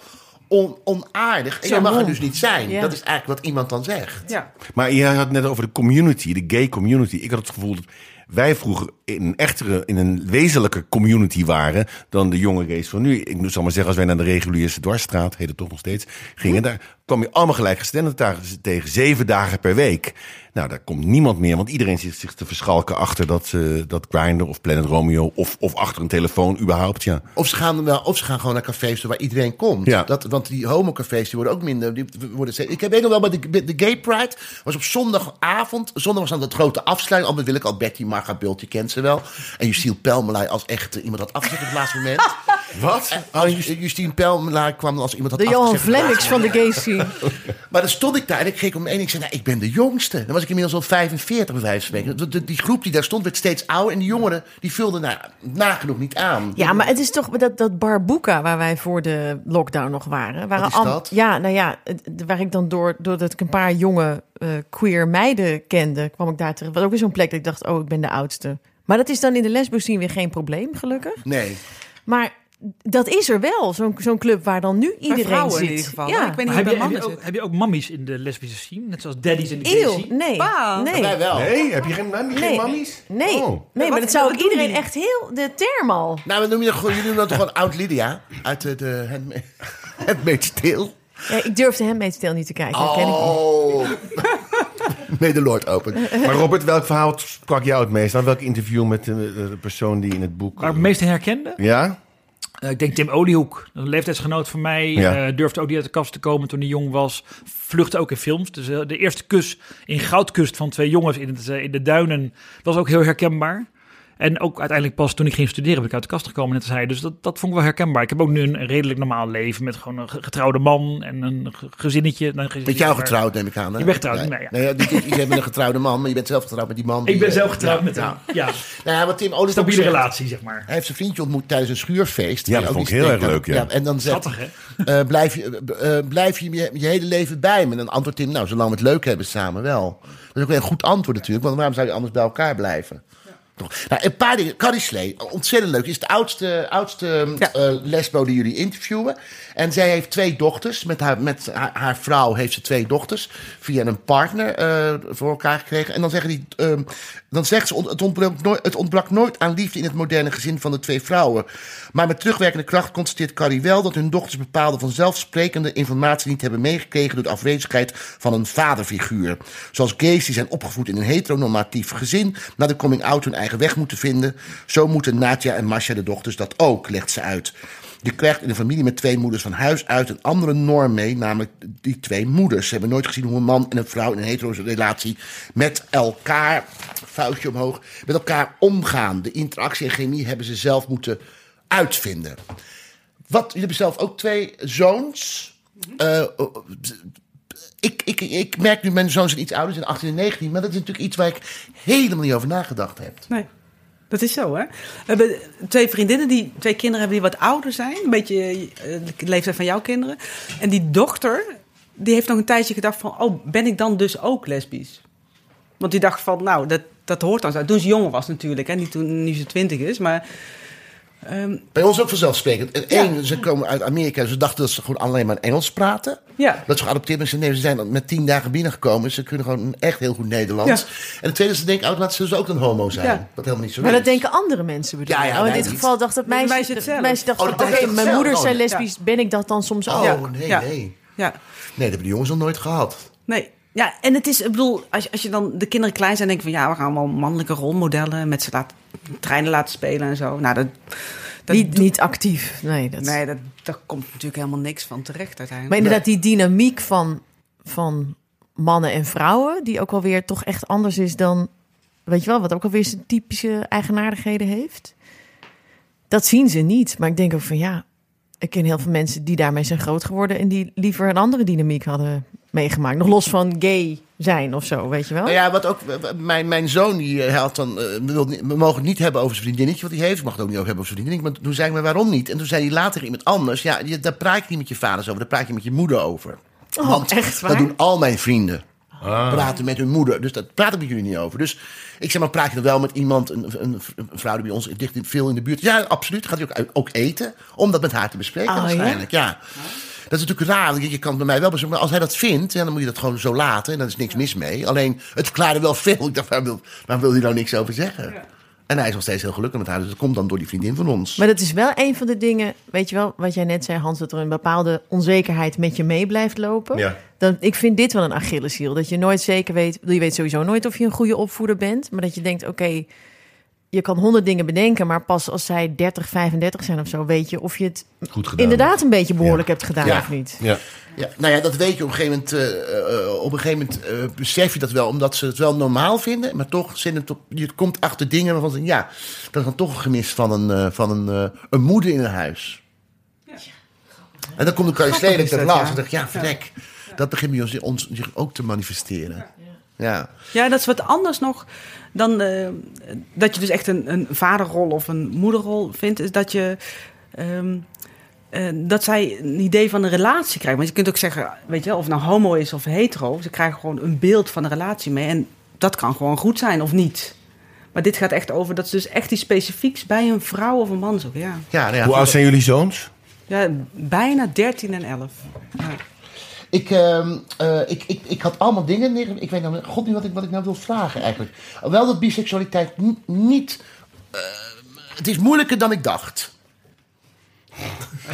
on, onaardig. En Zo jij mag er dus niet zijn. Ja. Dat is eigenlijk wat iemand dan zegt. ja. Maar je had het net over de community, de gay community. Ik had het gevoel dat wij vroeger in een echtere, in een wezenlijke community waren dan de jonge gays van nu. Ik zal maar zeggen, als wij naar de reguliere dwarsstraat, heet het toch nog steeds, gingen, daar kwam je allemaal gelijkgestemden tegen, tegen zeven dagen per week. Nou, daar komt niemand meer, want iedereen zit zich te verschalken achter dat, eh dat Grindr of Planet Romeo of, of achter een telefoon überhaupt, ja. Of ze, gaan wel, of ze gaan gewoon naar cafés waar iedereen komt. Ja. Dat, want die homocafés die worden ook minder. Die worden, ik weet nog wel, bij de, de Gay Pride was op zondagavond. Zondag was dan dat grote afsluiting. Altijd wil ik al Betty Marga Bult, je kent ze wel. En Jussiel Pelmelij als echt eh, iemand had afgezet op het laatste moment. Wat? Als Justine Pelmelaar kwam als iemand had De Johan. Flemmix van de gay scene. Maar dan stond ik daar en ik keek om en ik zei, nou, ik ben de jongste. Dan was ik inmiddels al 45 bij wijze van spreken. Die groep die daar stond werd steeds ouder en die jongeren die vulden nou, nagenoeg niet aan. Ja, maar het is toch dat, dat Barbuka waar wij voor de lockdown nog waren. Waren Wat is am- dat? Ja, nou ja, waar ik dan door, doordat ik een paar jonge eh, queer meiden kende, kwam ik daar terecht. Was ook weer zo'n plek dat ik dacht, oh, ik ben de oudste. Maar dat is dan in de lesbos zien weer geen probleem, gelukkig. Nee. Maar dat is er wel, zo'n zo'n club waar dan nu iedereen vrouwen zit. in ieder geval. Ja. Ik weet niet Maar hoe heb, je, heb, je ook, zit. heb je ook mammies in de lesbische scene? Net zoals daddies in de gay Eeuw, scene? nee. Nee. Wij wel. Nee, heb je geen, geen Nee. mammies? Nee, Oh. nee maar Wat- dat zou wat ook iedereen die? echt heel... De term al. Nou, we noemen je gewoon, jullie noemen dat toch gewoon oud Lydia uit de, de Handma- Handmaid's Tale. Ja, ik durfde mee te niet te kijken. dat ken ik niet. Oh. May the Lord open. Maar Robert, welk verhaal sprak jou het meest aan? Welk interview met de, de persoon die in het boek... Waar ik het meest herkende? Ja? Eh, ik denk Tim Oliehoek, een leeftijdsgenoot van mij. Ja. eh, durfde ook niet uit de kast te komen toen hij jong was. Vluchtte ook in films. Dus eh, de eerste kus in Goudkust van twee jongens in, het, in de duinen was ook heel herkenbaar. En ook uiteindelijk pas toen ik ging studeren ben ik uit de kast gekomen, net als hij. Dus dat, dat vond ik wel herkenbaar. Ik heb ook nu een redelijk normaal leven met gewoon een ge- getrouwde man en een ge- gezinnetje. Een Met gezinnetje, jou maar- getrouwd, neem ik aan. Hè? Ik ben getrouwd, Nee, nee, ja. je bent een getrouwde man, maar je bent zelf getrouwd met die man. Ik ben zelf getrouwd ja, met hem. ja. Ja, Nou ja, wat Tim Oliver stabiele zegt, relatie, zeg maar. Hij heeft zijn vriendje ontmoet tijdens een schuurfeest. Ja, dat je ook vond ik heel erg leuk, ja. En dan zegt Schattig, hè? eh, blijf, je, eh, eh, blijf je, je je hele leven bij me? En dan antwoordt Tim, nou, zolang we het leuk hebben samen wel. Dat is ook weer een goed antwoord natuurlijk, want waarom zou je anders bij elkaar blijven? Nou, een paar dingen. Carrie Slee, ontzettend leuk. Is de oudste, oudste Ja. eh, lesbo die jullie interviewen. En zij heeft twee dochters. Met haar, met haar, vrouw heeft ze twee dochters. Via een partner eh, voor elkaar gekregen. En dan zeggen die. ehm, dan zegt ze: het ontbrak, nooit, het ontbrak nooit aan liefde in het moderne gezin van de twee vrouwen. Maar met terugwerkende kracht constateert Carrie wel dat hun dochters bepaalde vanzelfsprekende informatie niet hebben meegekregen door de afwezigheid van een vaderfiguur. Zoals gays die zijn opgevoed in een heteronormatief gezin, na de coming out hun eigen weg moeten vinden. Zo moeten Natja en Masha, de dochters, dat ook, legt ze uit. Je krijgt in een familie met twee moeders van huis uit een andere norm mee, namelijk die twee moeders. Ze hebben nooit gezien hoe een man en een vrouw in een hetero relatie met elkaar, vuistje omhoog, met elkaar omgaan. De interactie en chemie hebben ze zelf moeten uitvinden. Wat, jullie hebben zelf ook twee zoons. Eh, ik, ik, ik merk nu, mijn zoons zijn iets ouder, zijn 18 en 19, maar dat is natuurlijk iets waar ik helemaal niet over nagedacht heb. Nee, dat is zo, hè? We hebben twee vriendinnen, die, twee kinderen hebben die wat ouder zijn. Een beetje eh, de leeftijd van jouw kinderen. En die dochter, die heeft nog een tijdje gedacht van... oh, ben ik dan dus ook lesbisch? Want die dacht van, nou, dat, dat hoort dan zo. Toen ze jonger was natuurlijk, hè? Niet toen nu ze twintig is, maar... ehm, Bij ons ook vanzelfsprekend. En Ja. ze komen uit Amerika, ze dachten dat ze gewoon alleen maar Engels praten. Ja. Dat ze geadopteerd zijn. Nee, ze zijn met tien dagen binnengekomen. Ze kunnen gewoon echt heel goed Nederlands. Ja. En het tweede, ze denken automatisch dat ze ook een homo zijn. Ja. Wat helemaal niet zo Maar is. dat denken andere mensen bedoel Ja, je? ja, oh, in dit niet. geval dacht het meisje... meisje het zelf. meisje dacht Oh, dat dacht mijn zelf. moeders Oh, zijn ja. lesbisch. Ben ik dat dan soms ook? Oh, Ja. nee, Ja. nee. ja, Nee, dat hebben de jongens nog nooit gehad. nee. Ja, en het is, ik bedoel, als, je- als je dan de kinderen klein zijn, denk je van... ja, we gaan allemaal mannelijke rolmodellen met ze laten, treinen laten spelen en zo. Nou, dat... dat Niet, niet actief. Nee, dat... Nee, dat, daar komt natuurlijk helemaal niks van terecht uiteindelijk. Maar inderdaad, die dynamiek van, van mannen en vrouwen, die ook alweer toch echt anders is dan, weet je wel, wat ook alweer zijn typische eigenaardigheden heeft. Dat zien ze niet. Maar ik denk ook van ja, ik ken heel veel mensen die daarmee zijn groot geworden en die liever een andere dynamiek hadden meegemaakt. Nog los van gay zijn of zo, weet je wel? Nou ja, wat ook, mijn, mijn zoon die eh, had dan, eh, wil niet- we mogen het niet hebben over zijn vriendinnetje wat hij heeft. We mogen het ook niet over hebben over zijn vriendinnetje. Maar toen zei ik, maar waarom niet? En toen zei hij later iemand anders, ja, je, daar praat je niet met je vaders over, daar praat je met je moeder over. Oh, Want echt waar? dat doen al mijn vrienden. Praten met hun moeder. Dus dat praat ik met jullie niet over. Dus ik zeg maar, praat je dan wel met iemand, een, een, een vrouw die bij ons dicht in- veel in de buurt. Ja, absoluut. Gaat hij ook, ook eten. Om dat met haar te bespreken Oh, ja? waarschijnlijk. Ja. Dat is natuurlijk raar. Je je kan het bij mij wel. Maar als hij dat vindt, ja, dan moet je dat gewoon zo laten. En daar is niks mis mee. Alleen, het verklaarde wel veel. Ik dacht, waar wil, waar wil hij nou niks over zeggen? En hij is nog steeds heel gelukkig met haar. Dus dat komt dan door die vriendin van ons. Maar dat is wel een van de dingen, weet je wel, wat jij net zei, Hans, dat er een bepaalde onzekerheid met je mee blijft lopen. Ja. Dan, ik vind dit wel een Achilleshiel. Dat je nooit zeker weet, je weet sowieso nooit of je een goede opvoeder bent, maar dat je denkt, oké, je kan honderd dingen bedenken, maar pas als zij 30, 35 zijn of zo, weet je of je het Goed gedaan. inderdaad een beetje behoorlijk Ja. hebt gedaan Ja. of niet. Ja. Ja, nou ja, dat weet je op een gegeven moment. eh, eh, op een gegeven moment eh, besef je dat wel, omdat ze het wel normaal vinden. Maar toch zit het op, je komt achter dingen waarvan ze ja, dat is dan toch een gemis van een, van een, eh, een moeder in een huis. En dan komt de Carrie Sleder is te glas ja. en dacht ja, vrek. Dat begint bij ons, ons zich ook te manifesteren. Ja. Ja, dat is wat anders nog dan eh, dat je dus echt een, een vaderrol of een moederrol vindt. Is dat je. ehm, eh, dat zij een idee van een relatie krijgen. Want je kunt ook zeggen, weet je wel, of het nou homo is of hetero. Ze krijgen gewoon een beeld van een relatie mee. En dat kan gewoon goed zijn of niet. Maar dit gaat echt over dat ze dus echt iets specifieks bij een vrouw of een man zoeken. Ja, Ja, nou ja, Hoe oud zijn jullie zoons? ja bijna 13 en 11. Ja. Ik, ehm, eh, ik, ik, ik had allemaal dingen neer. Ik weet nou god niet wat ik, wat ik nou wil vragen eigenlijk. Wel dat biseksualiteit niet. eh, het is moeilijker dan ik dacht.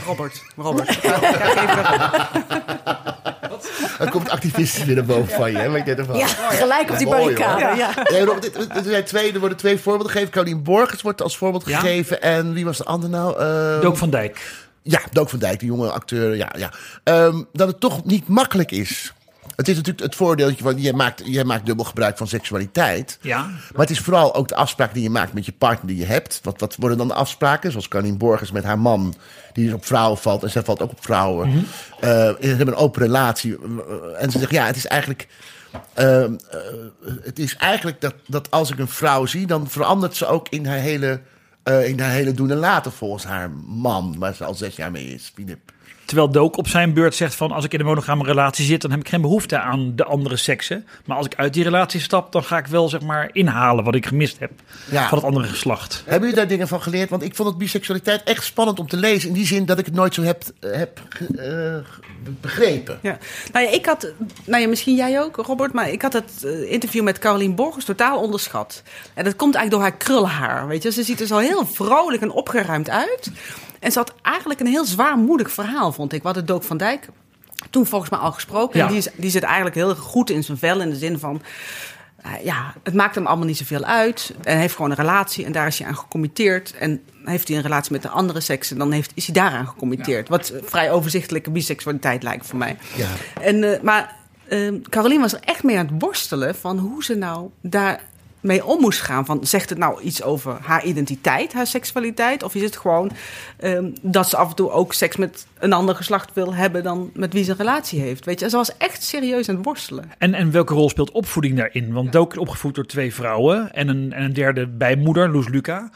Robert, Robert. Er komt activistisch weer naar boven van je. Hè? Ervan? Ja, gelijk op die barricade. Ja. Nee, er, zijn twee, er worden twee voorbeelden gegeven. Caroline Borgers wordt als voorbeeld Ja. gegeven. En wie was de ander nou? Eh, Dook van Dijk. Ja, Dook van Dijk, die jonge acteur. Ja, ja. Ehm, dat het toch niet makkelijk is. Het is natuurlijk het voordeeltje van... Jij maakt, jij maakt dubbel gebruik van seksualiteit. Ja. Maar het is vooral ook de afspraak die je maakt met je partner die je hebt. Wat, wat worden dan de afspraken? Zoals Caroline Borgers met haar man, die dus op vrouwen valt. En zij valt ook op vrouwen. Eh, ze hebben een open relatie. Eh, En ze zegt, ja, het is eigenlijk... ehm, eh, het is eigenlijk dat, dat als ik een vrouw zie, dan verandert ze ook in haar hele, eh, in haar hele doen en laten volgens haar man, waar ze al zes jaar mee is. Terwijl Dook op zijn beurt zegt van... als ik in een monogame relatie zit... dan heb ik geen behoefte aan de andere seksen. Maar als ik uit die relatie stap... dan ga ik wel zeg maar inhalen wat ik gemist heb... Ja. van het andere geslacht. Hebben jullie daar dingen van geleerd? Want ik vond het biseksualiteit echt spannend om te lezen. In die zin dat ik het nooit zo heb, heb ge- eh, begrepen. Ja. Nou ja, ik had, nou ja, misschien jij ook, Robert, maar ik had het eh, interview met Caroline Borgers totaal onderschat. En dat komt eigenlijk door haar krulhaar, weet je. Ze ziet er zo heel vrolijk en opgeruimd uit. En ze had eigenlijk een heel zwaarmoedig verhaal, vond ik. We hadden Dook van Dijk toen volgens mij al gesproken. Ja. En die, is- die zit eigenlijk heel goed in zijn vel in de zin van... eh, ja, het maakt hem allemaal niet zoveel uit. En heeft gewoon een relatie en daar is hij aan gecommitteerd. En heeft hij een relatie met de andere seks en dan heeft, is hij daaraan gecommitteerd. Wat vrij overzichtelijke biseksualiteit lijkt voor mij. Ja. En, eh, maar eh Caroline was er echt mee aan het worstelen van hoe ze nou daarmee om moest gaan. Van, zegt het nou iets over haar identiteit, haar seksualiteit? Of is het gewoon ehm, dat ze af en toe ook seks met een ander geslacht wil hebben dan met wie ze een relatie heeft? Weet je, ze was echt serieus aan het worstelen. En, en welke rol speelt opvoeding daarin? Want Dook is opgevoed door twee vrouwen... en een, en een derde bijmoeder, Loes Luca...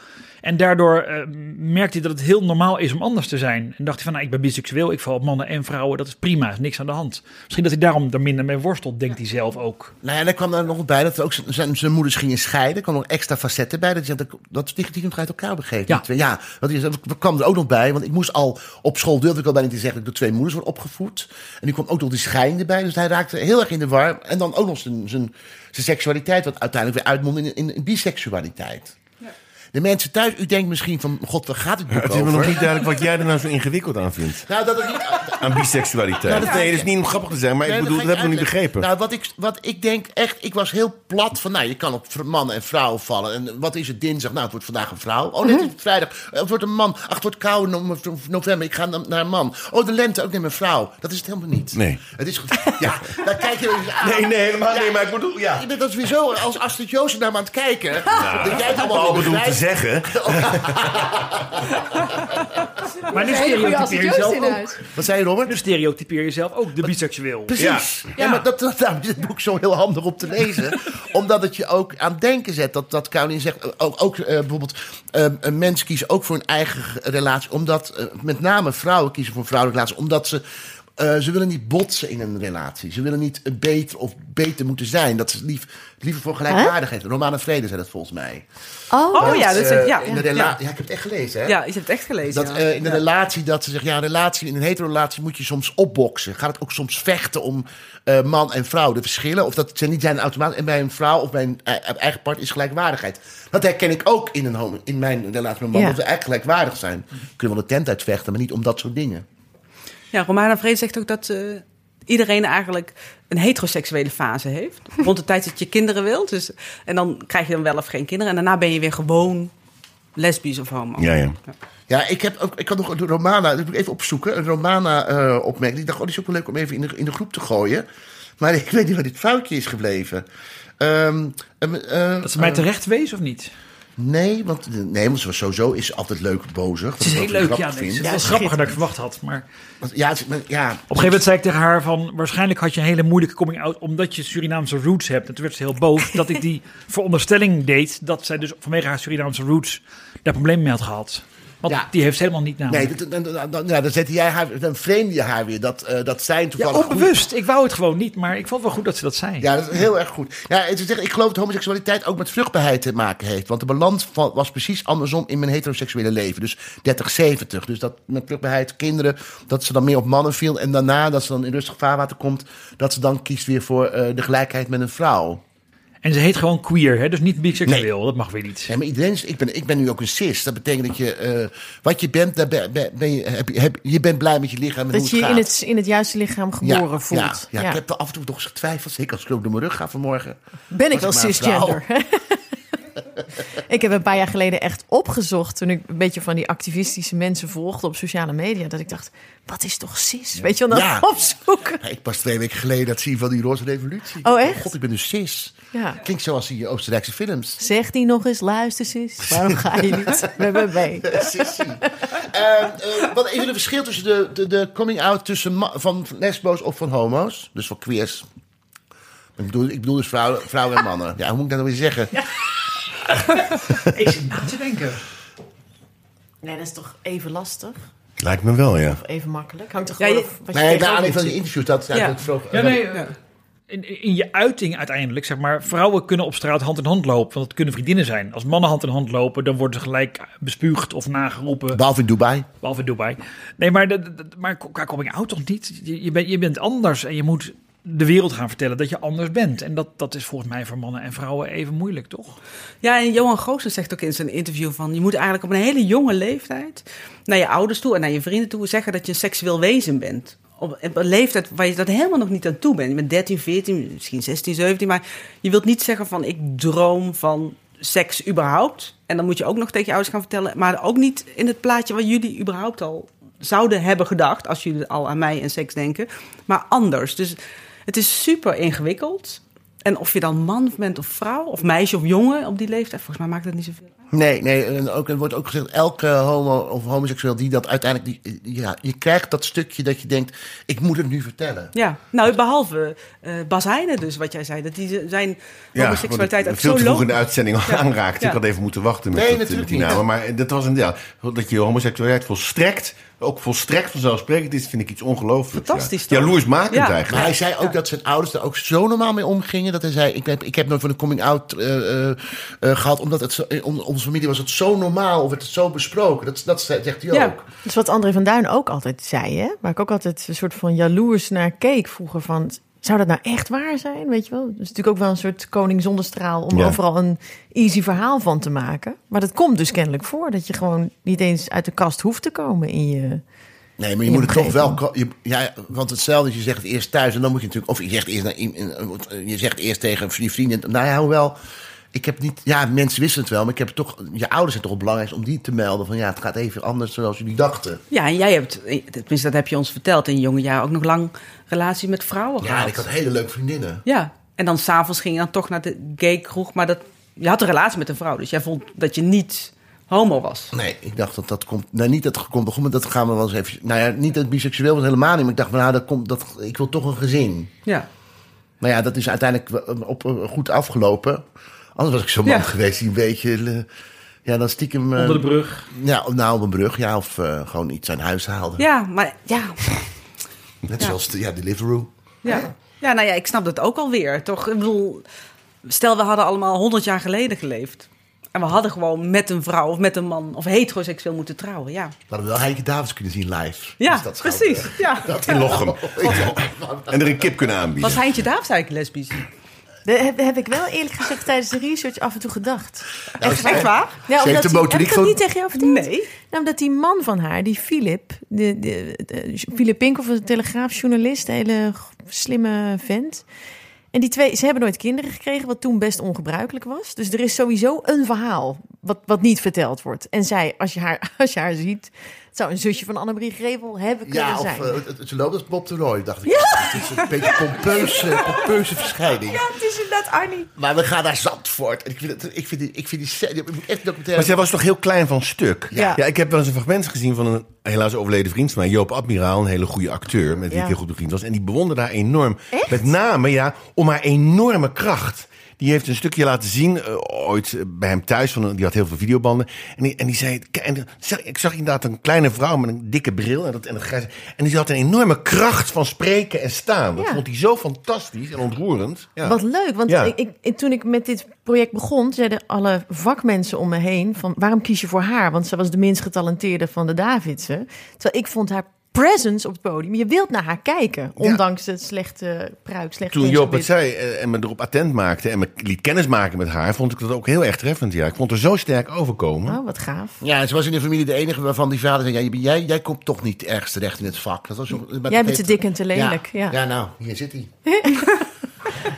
En daardoor eh, merkte hij dat het heel normaal is om anders te zijn. En dacht hij van, nou, ik ben biseksueel, ik val op mannen en vrouwen, dat is prima, is niks aan de hand. Misschien dat hij daarom er minder mee worstelt, denkt hij zelf ook. Nou ja, en er kwam daar nog bij dat er ook zijn- moeders gingen scheiden. Er kwam nog extra facetten bij. Dat, hij dat, dat is die nog uit elkaar begrepen. Ja. Die ja want die- dat kwam er ook nog bij. Want ik moest al op school, durfde ik al bijna niet te zeggen... dat ik door twee moeders word opgevoed. En nu kwam ook nog die scheiding erbij. Dus hij raakte heel erg in de war. En dan ook nog zijn, zijn, zijn seksualiteit... wat uiteindelijk weer uitmondde in, in, in biseksualiteit. De mensen thuis, u denkt misschien van... God, waar gaat het boek Het is me over? nog niet duidelijk wat jij er nou zo ingewikkeld aan vindt. Nou, dat het niet... Aan biseksualiteit. Nou, dat- nee, dat is niet om grappig te zijn, maar ik bedoel, dat heb ik nog niet begrepen. Nou, wat ik, wat ik denk echt, ik was heel plat van, nou, je kan op mannen en vrouwen vallen. En wat is het dinsdag? Nou, het wordt vandaag een vrouw. Oh, Mhm. net is het vrijdag. Eh, Het wordt een man. Ach, het wordt koude no- november. Ik ga na- naar een man. Oh, de lente, ook neem een vrouw. Dat is het helemaal niet. Nee. Het is. Ja, daar kijk je aan. Nee, nee, helemaal Ja. niet, maar ik bedoel, ja. Je bent dat weer zo als Astrid Joosten naar me aan het kijken. dat jij het allemaal bedoelt te zeggen. Maar nu stereotypeer je Astrid zelf Joost in ook. huis. Wat zei je, Robert? Nu stereotypeer je zelf ook de biseksueel. Precies. Ja, maar dat, dat, daarom is het boek zo heel handig om te lezen. omdat het je ook aan het denken zet. Dat, dat Caroline zegt, eh, ook, ook eh, bijvoorbeeld... eh, een mens kiest ook voor een eigen relatie. Omdat, met name vrouwen kiezen voor een vrouwelijke relatie. Omdat ze... eh, ze willen niet botsen in een relatie. Ze willen niet beter of beter moeten zijn. Dat ze lief, liever voor gelijkwaardigheid. Romana Vrede zei dat volgens mij. Oh, Oh ja, dat is, Eh, ja, in de ja, rela- ja, ik heb het echt gelezen. Hè? ja, je hebt het echt gelezen. Dat ja. eh, in een Ja. relatie, dat ze zegt, ja, relatie, in een hetero-relatie moet je soms opboksen. Gaat het ook soms vechten om eh, man en vrouw, de verschillen. Of dat ze niet zijn automatisch. En bij een vrouw of bij een eigen part is gelijkwaardigheid. Dat herken ik ook in, een in mijn relatie met een man. Ja. Dat we eigenlijk gelijkwaardig zijn. Kunnen we wel de tent uitvechten, maar niet om dat soort dingen. Ja, Romana Vreed zegt ook dat eh, iedereen eigenlijk een heteroseksuele fase heeft. Rond de tijd dat je kinderen wilt. Dus, en dan krijg je dan wel of geen kinderen. En daarna ben je weer gewoon lesbisch of homo. Ja, ja. Ja, ik, heb ook, ik had nog een Romana, dat moet ik even opzoeken, een Romana-opmerking. ik dacht, oh, die is ook wel leuk om even in de, in de groep te gooien. Maar ik weet niet waar dit foutje is gebleven. Ehm, ehm, eh, Dat ze mij eh, terecht wees of niet? Nee, want, nee, want sowieso is altijd leuk bozig. Het is heel leuk. Ja, nee, het wel grappiger dan ik verwacht had. Maar Ja, het is- maar- ja, op een gegeven moment zei ik tegen haar van... waarschijnlijk had je een hele moeilijke coming out... omdat je Surinaamse roots hebt. En toen werd ze heel boos dat ik die veronderstelling deed... dat zij dus vanwege haar Surinaamse roots daar problemen mee had gehad. Want Ja. die heeft ze helemaal niet namelijk. Nee, dan, dan, dan, dan- ja, zette jij haar, dan vreemde je haar weer. Dat, eh, dat zijn ja, toevallig. goed- onbewust. Ik wou het gewoon niet, maar ik vond wel goed dat ze dat zei. Ja, dat is heel erg goed. Ja, het is echt, ik geloof dat homoseksualiteit ook met vruchtbaarheid te maken heeft. Want de balans was precies andersom in mijn heteroseksuele leven. Dus 30-70. Dus dat met vruchtbaarheid, kinderen, dat ze dan meer op mannen viel. En daarna, dat ze dan in rustig vaarwater komt, dat ze dan kiest weer voor eh, de gelijkheid met een vrouw. En ze heet gewoon queer, hè? dus niet biseksueel. Dat mag weer niet. Ja, maar iedereen is, ik, ben, ik ben nu ook een cis. Dat betekent dat je, eh, wat je bent, daar ben, ben- ben je, heb, je- heb, je bent blij met je lichaam en Dat hoe je je het in gaat. het, in het juiste lichaam geboren voelt. Ja, ja, ik heb er af en toe nog eens getwijfeld. Zeker als ik ook door mijn rug ga vanmorgen. Ben ik wel cisgender? ik heb een paar jaar geleden echt opgezocht... toen ik een beetje van die activistische mensen volgde op sociale media... dat ik dacht, wat is toch cis? Weet je wel, dan Ja. opzoeken. Ja, ik pas twee weken geleden dat zie van die roze revolutie. Oh, echt? God, ik ben dus cis. Ja. Klinkt zoals die Oostenrijkse films. Zeg die nog eens, luister cis. Waarom ga je niet met me mee? Sissie. Eh, wat is er een verschil tussen de, de, de coming out tussen van lesbo's of van homo's? Dus van queers. Ik bedoel, ik bedoel dus vrouwen, vrouwen en mannen. Ja, hoe moet ik dat nou weer zeggen? Ik zit na te denken. Nee, dat is toch even lastig? Lijkt me wel, ja. Of even makkelijk? Hangt er Ja, gewoon je- af wat je Nee, naar tegenover aanleiding van die interviews. Dat, Ja. dat vroeg, Ja, nee, in, in je uiting uiteindelijk, zeg maar, vrouwen kunnen op straat hand in hand lopen, want het kunnen vriendinnen zijn. Als mannen hand in hand lopen, dan worden ze gelijk bespuugd of nageroepen, Behalve in Dubai. behalve in Dubai. Nee, maar, de, de- de- maar qua coming out toch niet? Je, je, bent, je bent anders en je moet de wereld gaan vertellen dat je anders bent. En dat, dat is volgens mij voor mannen en vrouwen even moeilijk, toch? Ja, en Johan Goossen zegt ook in zijn interview van... je moet eigenlijk op een hele jonge leeftijd naar je ouders toe en naar je vrienden toe zeggen dat je een seksueel wezen bent. Op, een leeftijd waar je dat helemaal nog niet aan toe bent. Je bent 13, 14, misschien 16, 17, maar je wilt niet zeggen van ik droom van seks überhaupt. En dan moet je ook nog tegen je ouders gaan vertellen, maar ook niet in het plaatje wat jullie überhaupt al zouden hebben gedacht, als jullie al aan mij en seks denken, maar anders. Dus het is super ingewikkeld. En of je dan man bent of vrouw, of meisje of jongen op die leeftijd, volgens mij maakt dat niet zoveel. Nee, nee en ook, er wordt ook gezegd, elke homo of homoseksueel die dat uiteindelijk... Die, ja, je krijgt dat stukje dat je denkt, ik moet het nu vertellen. Ja, nou behalve eh Bas Heijnen dus, wat jij zei. Dat die zijn homoseksualiteit wat ook ik veel zo te vroeg in de uitzending al Ja. aanraakte. Ja. Ik had even moeten wachten met, Nee, dat, natuurlijk met die niet. namen. Maar dat was een ja, dat je homoseksualiteit volstrekt, ook volstrekt vanzelfsprekend is, vind ik iets ongelooflijks. Fantastisch, Ja. toch? Jaloersmakend Ja. Maar eigenlijk. hij zei ook dat zijn ouders er ook zo normaal mee omgingen. Dat hij zei, ik heb, ik heb nooit van een coming out eh, eh, eh, gehad. Omdat het zo, on- onze familie was het zo normaal. Of werd het zo besproken. Dat, dat zegt hij Ja. ook. Dat is wat André van Duin ook altijd zei, hè? Waar ik ook altijd een soort van jaloers naar keek vroeger van... Zou dat nou echt waar zijn, weet je wel? Dat is natuurlijk ook wel een soort koning zonder straal... om Ja. overal een easy verhaal van te maken. Maar dat komt dus kennelijk voor. Dat je gewoon niet eens uit de kast hoeft te komen in je... Nee, maar je Je moet het toch wel... Je, ja, want hetzelfde, je zegt het eerst thuis en dan moet je natuurlijk... Of je zegt eerst, naar, je zegt eerst tegen je vrienden... Nou ja, hoewel... Ik heb niet... Ja, mensen wisten het wel, maar ik heb toch... Je ouders zijn toch het belangrijkste om die te melden. Van ja, het gaat even anders zoals jullie dachten. Ja, en jij hebt, tenminste dat heb je ons verteld, in je jonge jaar ook nog lang relatie met vrouwen Ja, gehad. en ik had hele leuke vriendinnen. Ja, en dan s'avonds ging je dan toch naar de gay kroeg, maar dat, je had een relatie met een vrouw, dus jij vond dat je niet homo was. Nee, ik dacht dat dat komt. Nou, niet dat het komt begon, maar dat gaan we wel eens even. Nou ja, niet dat het biseksueel was helemaal niet. Maar ik dacht, van, nou, dat komt, dat, ik wil toch een gezin. Ja, Maar ja, dat is uiteindelijk wel, op, eh, goed afgelopen. Anders was ik zo'n man Ja. geweest die een beetje. eh, ja, dan stiekem. eh, Onder de brug. Ja, nou, op een brug, ja. Of eh, gewoon iets aan huis haalde. ja maar ja, Net Ja. zoals de ja, Deliveroo. ja. Ja, nou ja, ik snap dat ook alweer, toch? Ik bedoel, stel we hadden allemaal 100 jaar geleden geleefd. En we hadden gewoon met een vrouw of met een man of heteroseksueel moeten trouwen, ja. We hadden wel Heike Davids kunnen zien live. Ja, Dus dat precies. Ja. Dat In Lochem. En er een kip kunnen aanbieden. Was Heintje Daafs eigenlijk lesbisch? Dat heb, heb ik wel eerlijk gezegd tijdens de research af en toe gedacht. Echt Echt waar? Ja, Ze heeft de die- motoriek heb ik dat niet tegen jou verteld? Nee. Nou, omdat die man van haar, die Philip, de, de, de, Philip Pinkel, een telegraafjournalist, een hele slimme vent. En die twee, ze hebben nooit kinderen gekregen, wat toen best ongebruikelijk was. Dus er is sowieso een verhaal wat, wat niet verteld wordt. En zij, als je haar, als je haar ziet, het zou een zusje van Annemarie Grevel hebben kunnen Ja, of zijn. het- het- ze loopt als Bob de Roy, dacht ik. Het is een beetje een pompeuze, pompeuze verschijning. Ja, het is inderdaad Arnie. Maar we gaan naar Zandvoort. En ik vind, het, ik vind, die, ik vind die scène... Je moet echt documentaire... Maar zij was toch heel klein van stuk? Ja. ik heb wel eens een fragment gezien van een helaas overleden vriend van mij, Joop Admiraal, een hele goede acteur, met wie Ja. ik heel goed bevriend was. En die bewonderde haar enorm. Echt? Met name, ja, om haar enorme kracht. Die heeft een stukje laten zien, eh, ooit bij hem thuis, van, die had heel veel videobanden. En die, en die zei, en, ik zag inderdaad een kleine vrouw met een dikke bril en, dat, en, dat en die had een enorme kracht van spreken en staan. Dat Ja. vond hij zo fantastisch en ontroerend. Ja. Wat leuk, want Ja. ik, ik, toen ik met dit project begon, zeiden alle vakmensen om me heen van waarom kies je voor haar? Want ze was de minst getalenteerde van de Davidsen. Terwijl ik vond haar presence op het podium. Je wilt naar haar kijken, ondanks het slechte pruik, slechte Toen Joop het zei eh, en me erop attent maakte en me liet kennismaken met haar, vond ik dat ook heel erg treffend. Ja, ik vond er zo sterk overkomen. Oh, wat gaaf. Ja, en ze was in de familie de enige waarvan die vader zei... Ja, jij, jij komt toch niet ergens terecht in het vak. Dat was zo, Jij bent te dik en te lelijk, ja. ja nou, hier zit hij.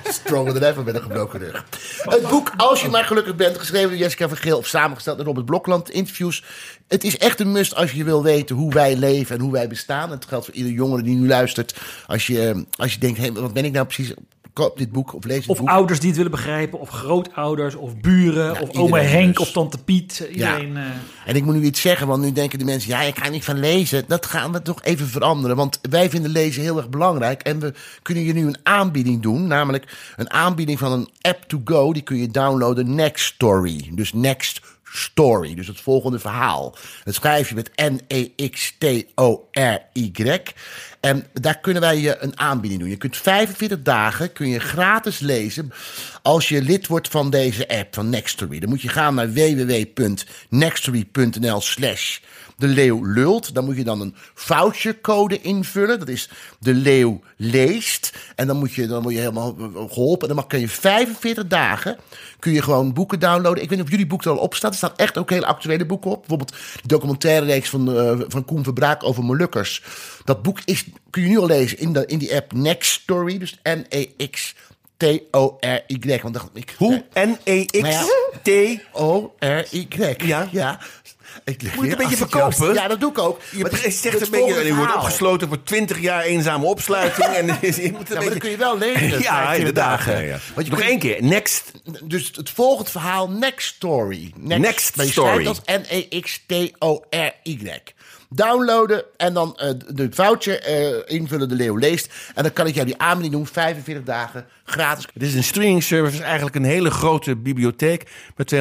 Stronger than ever met een gebroken rug. Het boek Als je maar gelukkig bent, geschreven door Jessica van Geel... of samengesteld door Robert Blokland, interviews. Het is echt een must als je wil weten hoe wij leven en hoe wij bestaan. Het geldt voor ieder jongere die nu luistert. Als je, als je denkt, hé, wat ben ik nou precies... Koop dit boek of lees dit Of boek. ouders die het willen begrijpen, of grootouders, of buren, of oma Henk, dus. of tante Piet. Iedereen. eh, En ik moet nu iets zeggen, want nu denken de mensen... ja, ik ga niet van lezen. Dat gaan we toch even veranderen. Want wij vinden lezen heel erg belangrijk. En we kunnen je nu een aanbieding doen. Namelijk een aanbieding van een app to go. Die kun je downloaden, Next Story. Dus Next Story, dus het volgende verhaal. Dat schrijf je met N-E-X-T-O-R-Y. En daar kunnen wij je een aanbieding doen. Je kunt 45 dagen kun je gratis lezen als je lid wordt van deze app van Nextory. Dan moet je gaan naar www.nextory.nl slash de leeuw lult. Dan moet je dan een vouchercode invullen. Dat is de leeuw leest. En dan, moet je, dan word je helemaal geholpen. En dan kun je 45 dagen kun je gewoon boeken downloaden. Ik weet niet of jullie boek er al op staat. Er staan echt ook hele actuele boeken op. Bijvoorbeeld de documentaire reeks van, eh, van Koen Verbraak over Molukkers. Dat boek is, kun je nu al lezen in, de, in die app Next Story. Dus N-E-X... T-O-R-Y. Want dacht ik. Hoe? N-E-X-T. O-R-Y. Ja. ja. Ik Moet je een beetje verkopen? Ja, dat doe ik ook. Je het- een beetje, je wordt opgesloten voor 20 jaar eenzame opsluiting. en je moet een Ja, maar beetje... dat kun je wel lezen. Ja, 45 inderdaad. Want je Nog één keer. Next. Dus het volgende verhaal, Next Story. Next maar je Story. schrijft als N-E-X-T-O-R-Y. Downloaden en dan eh, de voucher eh, invullen, de leeuw leest. En dan kan ik jou die aanbieding doen, 45 dagen gratis. Het is een streaming service, is eigenlijk een hele grote bibliotheek met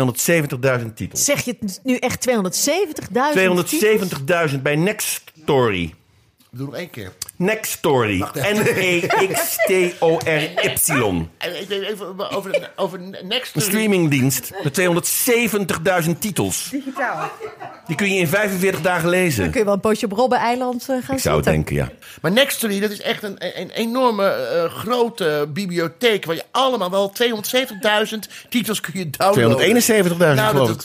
270.000 titels. Zeg je het nu echt 270.000 270.000 bij Next Story. Doe nog één keer. Next Story. N-E-X-T-O-R-Y. En ik weet even over, over Next Een streamingdienst met 270.000 titels. Digitaal. Die kun je in 45 dagen lezen. Kun je wel een poosje op Robben-eiland eh, gaan Ik zou zitten. denken, ja. Maar Nextory, dat is echt een, een enorme eh, grote bibliotheek... waar je allemaal wel 270.000 titels kun je downloaden. 271.000 Nou,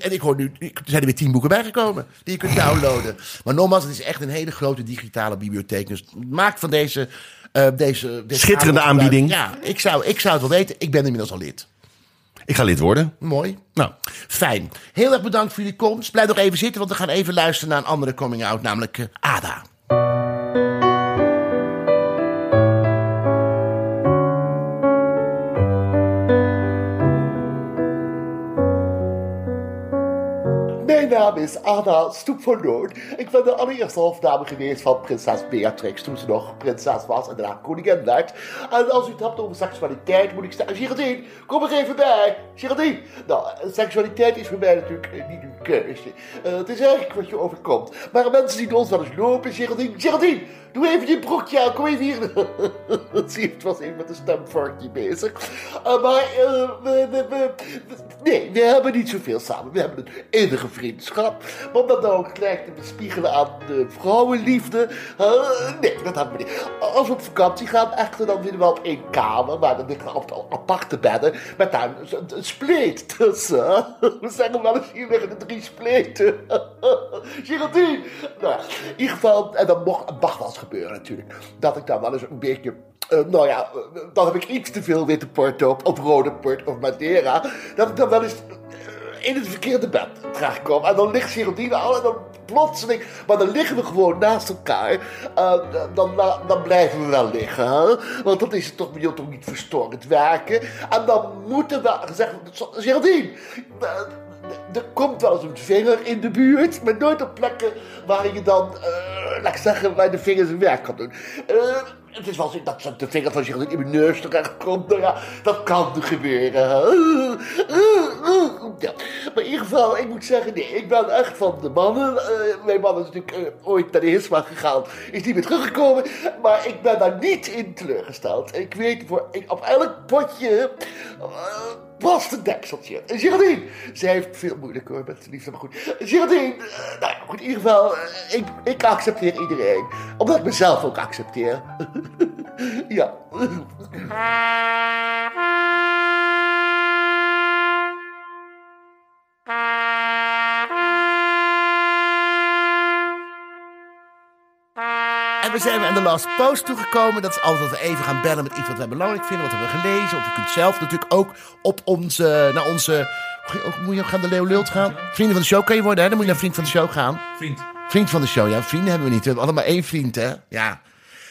en ik hoor nu, er zijn er weer tien boeken bijgekomen die je kunt downloaden. maar nogmaals, het is echt een hele grote digitale bibliotheek. Dus maak van deze... eh, deze, deze Schitterende aanbieding. Ja, ik zou, ik zou het wel weten. Ik ben inmiddels al lid. Ik ga lid worden. Mooi. Nou, Fijn. Heel erg bedankt voor jullie komst. Blijf nog even zitten, want we gaan even luisteren naar een andere coming-out, namelijk eh, Ada. Naam is Ada Stoep van Noord. Ik ben de allereerste hofdame geweest van prinses Beatrix toen ze nog prinses was en daarna koningin werd. En als u het hebt over seksualiteit moet ik zeggen... Geraldine, kom er even bij. Geraldine. Nou, seksualiteit is voor mij natuurlijk eh, niet een keuze. Eh, het is eigenlijk wat je overkomt. Maar mensen zien ons wel eens lopen. Geraldine, Geraldine, Doe even je broekje aan, kom even hier. Zie het was even met een stemvorkje bezig. Uh, maar, uh, we, nee, we hebben niet zoveel samen. We hebben een innige vriendschap. Maar om dat nou gelijk te bespiegelen aan de vrouwenliefde, uh, nee, dat hebben we niet. Als we op vakantie gaan, echter, dan willen we op één kamer, maar dan liggen altijd al aparte bedden, met daar een, een spleet tussen. We zeggen wel eens, hier liggen de drie spleten. Geraldine! Nou, in ieder geval, en dat mocht, mag wel eens gebeuren natuurlijk, dat ik dan wel eens een beetje... Uh, nou ja, uh, dan heb ik iets te veel witte porto op, of rode port of Madeira. Dat ik dan wel eens uh, in het verkeerde bed terechtkom. En dan ligt Geraldine al en dan plotseling... Maar dan liggen we gewoon naast elkaar. dan, dan blijven we wel liggen. Hè? Want dat is toch, je toch niet verstorend werken. En dan moeten we zeggen... Geraldine er komt wel eens een vinger in de buurt, maar nooit op plekken waar je dan, uh, laat ik zeggen, waar de vinger zijn werk kan doen. Uh, het is wel zo dat de vinger van zich in mijn neus terecht komt. Nou dat kan gebeuren. Ja. Maar in ieder geval, ik moet zeggen, nee, ik ben echt van de mannen. Mijn man is natuurlijk ooit naar de Hisma gegaan, is niet meer teruggekomen. Maar ik ben daar niet in teleurgesteld. Ik weet, voor, ik, op elk potje past een dekseltje. Geraldine, zij heeft veel moeilijk hoor met de liefde, maar goed. Geraldine, uh, nou goed, in ieder geval, uh, ik, ik accepteer iedereen. Omdat ik mezelf ook accepteer. ja. En we zijn aan de last post toegekomen. Dat is altijd dat we even gaan bellen met iets wat wij belangrijk vinden. Wat hebben we gelezen. Of je kunt zelf natuurlijk ook op onze, naar onze... Moet je gaan de Leo Lult gaan? Vrienden van de show kan je worden, hè? Dan moet je naar vriend van de show gaan. Vriend. Vriend van de show, ja. Vrienden hebben we niet. We hebben allemaal één vriend, hè? Ja.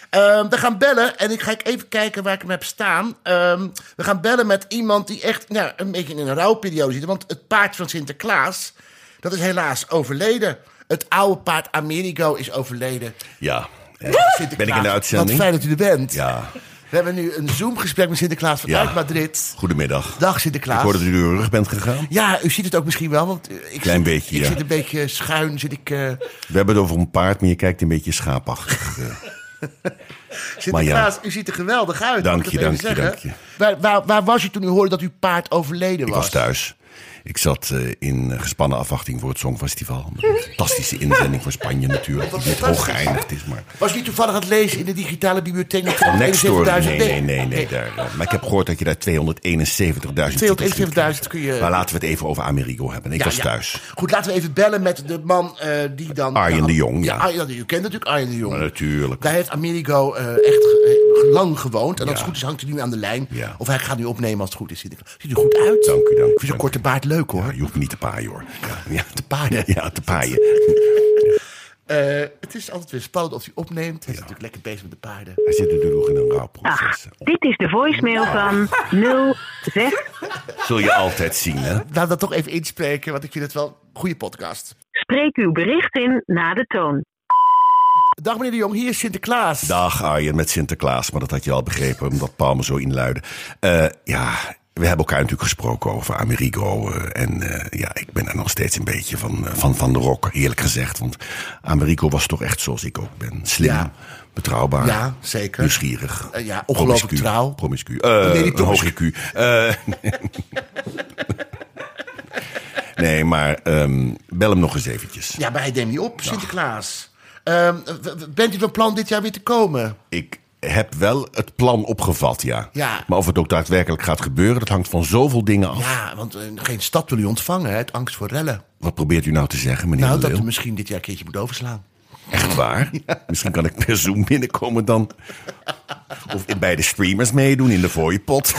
Um, we gaan bellen en ik ga even kijken waar ik hem heb staan. Um, we gaan bellen met iemand die echt nou, een beetje in een rouwperiode zit. Want het paard van Sinterklaas, dat is helaas overleden. Het oude paard Amerigo is overleden. Ja, Sinterklaas. ben ik in de uitzending? Wat fijn dat u er bent. Ja. We hebben nu een Zoom-gesprek met Sinterklaas vanuit Ja. Madrid. Goedemiddag. Dag Sinterklaas. Ik hoorde dat u door uw rug bent gegaan. Ja, u ziet het ook misschien wel, want eh, ik, Klein zit, beetje, ik ja. zit een beetje schuin. Zit ik, eh, We hebben het over een paard, maar je kijkt een beetje schaapachtig. eh. Sinterklaas, u ziet er geweldig uit. Dank ik je, dank je, dank Waar, waar, waar was u toen u hoorde dat uw paard overleden Ik was? was thuis. Ik zat eh, in eh, gespannen afwachting voor het Songfestival. Een fantastische inzending voor Spanje natuurlijk. Die net hoog geëindigd is, maar... Was u toevallig aan het lezen in de digitale bibliotheek? Van Nextdoor? 71.000? Nee, nee, nee, nee. Daar, eh, maar ik heb gehoord dat je daar 271.000 titels kunt 271.000 krijgen. kun je... Maar laten we het even over Amerigo hebben. Ik Ja, was ja. thuis. Goed, laten we even bellen met de man die dan... Arjen de Jong, ja. Jong. U kent natuurlijk Arjen de Jong. Maar natuurlijk. Daar heeft Amerigo echt lang gewoond. En als Ja. het goed is, hangt hij nu aan de lijn. Ja. Of hij gaat nu opnemen als het goed is. Ziet er goed uit. Dank u, dank u. Zo'n korte baard leuk hoor. Ja, je hoeft me niet te paaien hoor. Ja, ja. Te paaien. Ja, te paaien. Eh, het is altijd weer spannend of hij opneemt. Hij is natuurlijk lekker bezig met de paarden. Hij zit natuurlijk nog in een Ach, rouwproces. dit is de voicemail van 06. Zul je altijd zien, hè? Laten we dat toch even inspreken, want ik vind het wel een goede podcast. Spreek uw bericht in na de toon. Dag meneer de Jong, hier is Sinterklaas. Dag Arjen met Sinterklaas, maar dat had je al begrepen, omdat Paul me zo inluidde. Eh, ja, we hebben elkaar natuurlijk gesproken over Amerigo. eh, en eh, ja, ik ben er nog steeds een beetje van, eh, van, van de rock, eerlijk gezegd. Want Amerigo was toch echt zoals ik ook ben. Slim, Ja. betrouwbaar, Ja, zeker. nieuwsgierig. Ja, ongelooflijk promiscu, trouw. Promiscu. Eh, Nee, niet hoog. IQ. Nee, maar ehm, bel hem nog eens eventjes. Ja, maar hij neemt niet op, Sinterklaas. Ehm, bent u van plan dit jaar weer te komen? Ik heb wel het plan opgevat, ja. Ja. Maar of het ook daadwerkelijk gaat gebeuren, dat hangt van zoveel dingen af. Ja, want eh, geen stad wil u ontvangen, hè, uit angst voor rellen. Wat probeert u nou te zeggen, meneer Nou, dat u misschien dit jaar een keertje moet overslaan. Echt waar? Misschien kan ik per Zoom binnenkomen dan. Of bij de streamers meedoen in de fooiepot.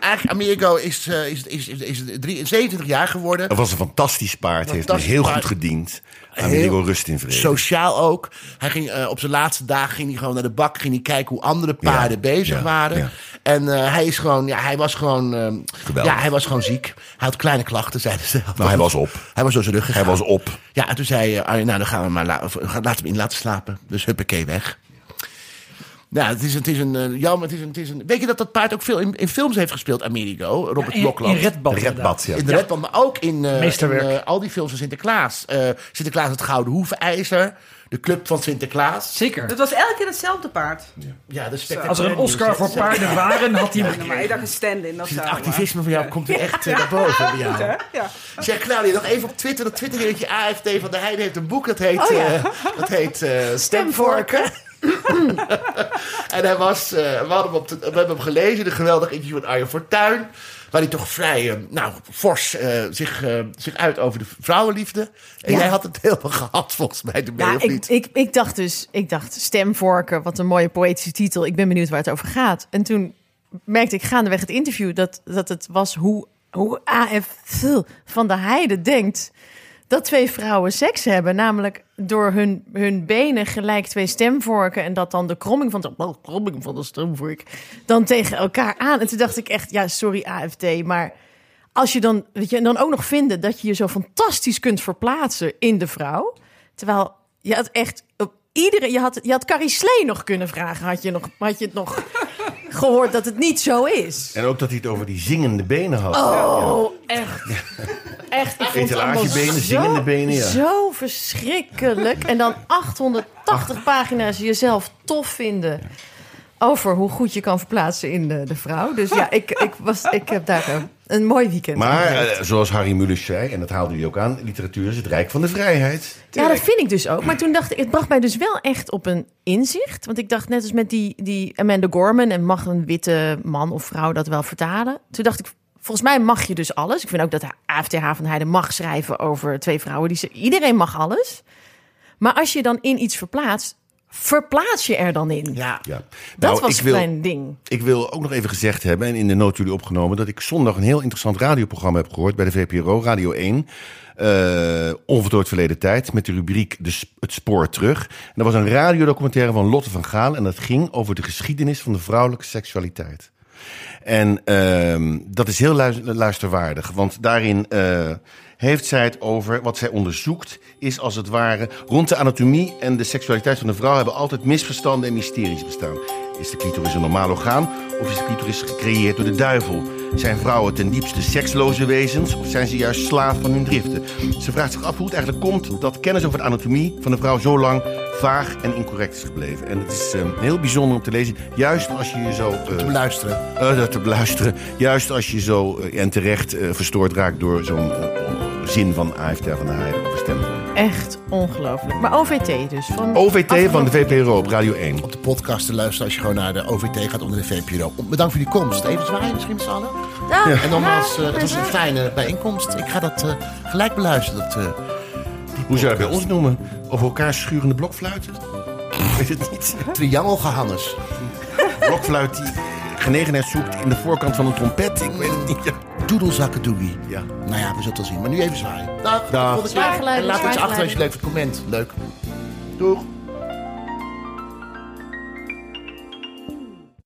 Eigenlijk, Amerigo is, eh, is, is, is, is drie- 27 jaar geworden. Dat was een fantastisch paard. Heeft me heel paard. goed gediend. Amerigo rust in vrede. Sociaal ook. Hij ging, eh, op zijn laatste dagen ging hij gewoon naar de bak. Ging hij kijken hoe andere paarden Ja, bezig ja, waren. ja. En eh, hij is gewoon, ja, hij was gewoon, ja, hij was gewoon ziek. Hij had kleine klachten, zeiden ze. Nou, hij was op. Hij was door zijn rug gegaan. Hij was op. Ja, en toen zei hij, nou dan gaan we maar, la- laten we hem in laten slapen. Dus huppakee weg. Nou, het is, het is een... eh, jammer, het is een, het is een... Weet je dat dat paard ook veel in, in films heeft gespeeld, Amerigo? Robert in, Blokland. in Redbad. Redbad, ja. In de Redband, maar ook in, eh, Meesterwerk. in, eh, al die films van Sinterklaas. Eh, Sinterklaas het Gouden Hoefijzer. De Club van Sinterklaas. Zeker. Dat was elke keer hetzelfde paard. Ja, de spectaculaire Als er een Oscar voor paarden waren, had hij hem Ja, maar ik dacht een stand-in. Dat Het activisme van jou komt echt naar boven bij jou. Ja. Ja. Zeg Claudia, nog even op Twitter. Dat Twitterheertje AFD van der Heijden heeft een boek. Dat heet, Oh, ja. dat heet eh, Stemvorken. En hij was, eh, we, hadden hem op de- we hebben hem gelezen. Een geweldig interview met Arjen Fortuyn. Waar hij toch vrij, eh, nou, fors eh, zich, zich uit over de vrouwenliefde. En Ja. jij had het helemaal gehad volgens mij. De Ja, ik, niet? ik, ik dacht dus, ik dacht stemvorken, wat een mooie poëtische titel. Ik ben benieuwd waar het over gaat. En toen merkte ik gaandeweg het interview dat, dat het was hoe, hoe AF van de Heide denkt dat twee vrouwen seks hebben. Namelijk door hun, hun benen gelijk twee stemvorken en dat dan de kromming van de, kromming van de stemvork dan tegen elkaar aan. En toen dacht ik echt, ja, sorry AFD, maar als je dan, weet je, en dan ook nog vinden dat je je zo fantastisch kunt verplaatsen in de vrouw. Terwijl je had echt op iedere, je had, je had Carrie Slee nog kunnen vragen. Had je, nog, had je het nog gehoord dat het niet zo is? En ook dat hij het over die zingende benen had. Oh, echt. Echt. Ik vond Etalagebenen, zingende benen, ja. Zo verschrikkelijk. En dan 880 pagina's jezelf tof vinden. Over hoe goed je kan verplaatsen in de, de vrouw. Dus ja, ik, ik, was, ik heb daar een mooi weekend Maar eh, zoals Harry Mulisch zei, en dat haalde jullie ook aan, literatuur is het rijk van de vrijheid. Ja, dat vind ik dus ook. Maar toen dacht ik, het bracht mij dus wel echt op een inzicht. Want ik dacht net als met die, die Amanda Gorman... en mag een witte man of vrouw dat wel vertalen? Toen dacht ik, volgens mij mag je dus alles. Ik vind ook dat de AFTH van Heide mag schrijven over twee vrouwen. Die ze, iedereen mag alles. Maar als je dan in iets verplaatst, verplaats je er dan in. Ja. Ja. Dat Nou, was ik wil, mijn ding. Ik wil ook nog even gezegd hebben, en in de noot jullie opgenomen, dat ik zondag een heel interessant radioprogramma heb gehoord bij de VPRO, Radio 1. eh onvoltooid verleden tijd, met de rubriek de, Het Spoor Terug. En dat was een radiodocumentaire van Lotte van Gaal en dat ging over de geschiedenis van de vrouwelijke seksualiteit. En ehm, dat is heel luis- luisterwaardig, want daarin eh, heeft zij het over wat zij onderzoekt, is als het ware rond de anatomie en de seksualiteit van de vrouw hebben altijd misverstanden en mysteries bestaan. Is de clitoris een normaal orgaan of is de clitoris gecreëerd door de duivel? Zijn vrouwen ten diepste seksloze wezens of zijn ze juist slaaf van hun driften? Ze vraagt zich af hoe het eigenlijk komt dat kennis over de anatomie van de vrouw zo lang vaag en incorrect is gebleven. En het is eh, heel bijzonder om te lezen, juist als je je zo... eh, Te beluisteren. eh, te beluisteren. Juist als je zo eh, en terecht verstoord raakt door zo'n zin van AFD van de Heide stemmen. Echt ongelooflijk. Maar OVT dus. Van OVT van de VPRO op Radio 1. Op de podcast te luisteren als je gewoon naar de OVT gaat onder de VPRO. Bedankt voor die komst. Even zwaaien misschien met z'n allen. Ja, En nogmaals, eh, het was een fijne bijeenkomst. Ik ga dat eh, gelijk beluisteren. Dat, eh, Hoe zou je dat bij ons noemen? Over elkaar schurende blokfluiten? Weet het niet? triangelgehannes. Blokfluit die genegenheid zoekt in de voorkant van een trompet. Ik weet het niet. Doedelzakkedoegie. Ja. Nou ja, we zullen het wel zien. Maar nu even zwaaien. Dag. Dag. tot volgende keer. Zwaaigeluiden, En laat iets achter als je het leuk vindt. Comment. Leuk. Doeg.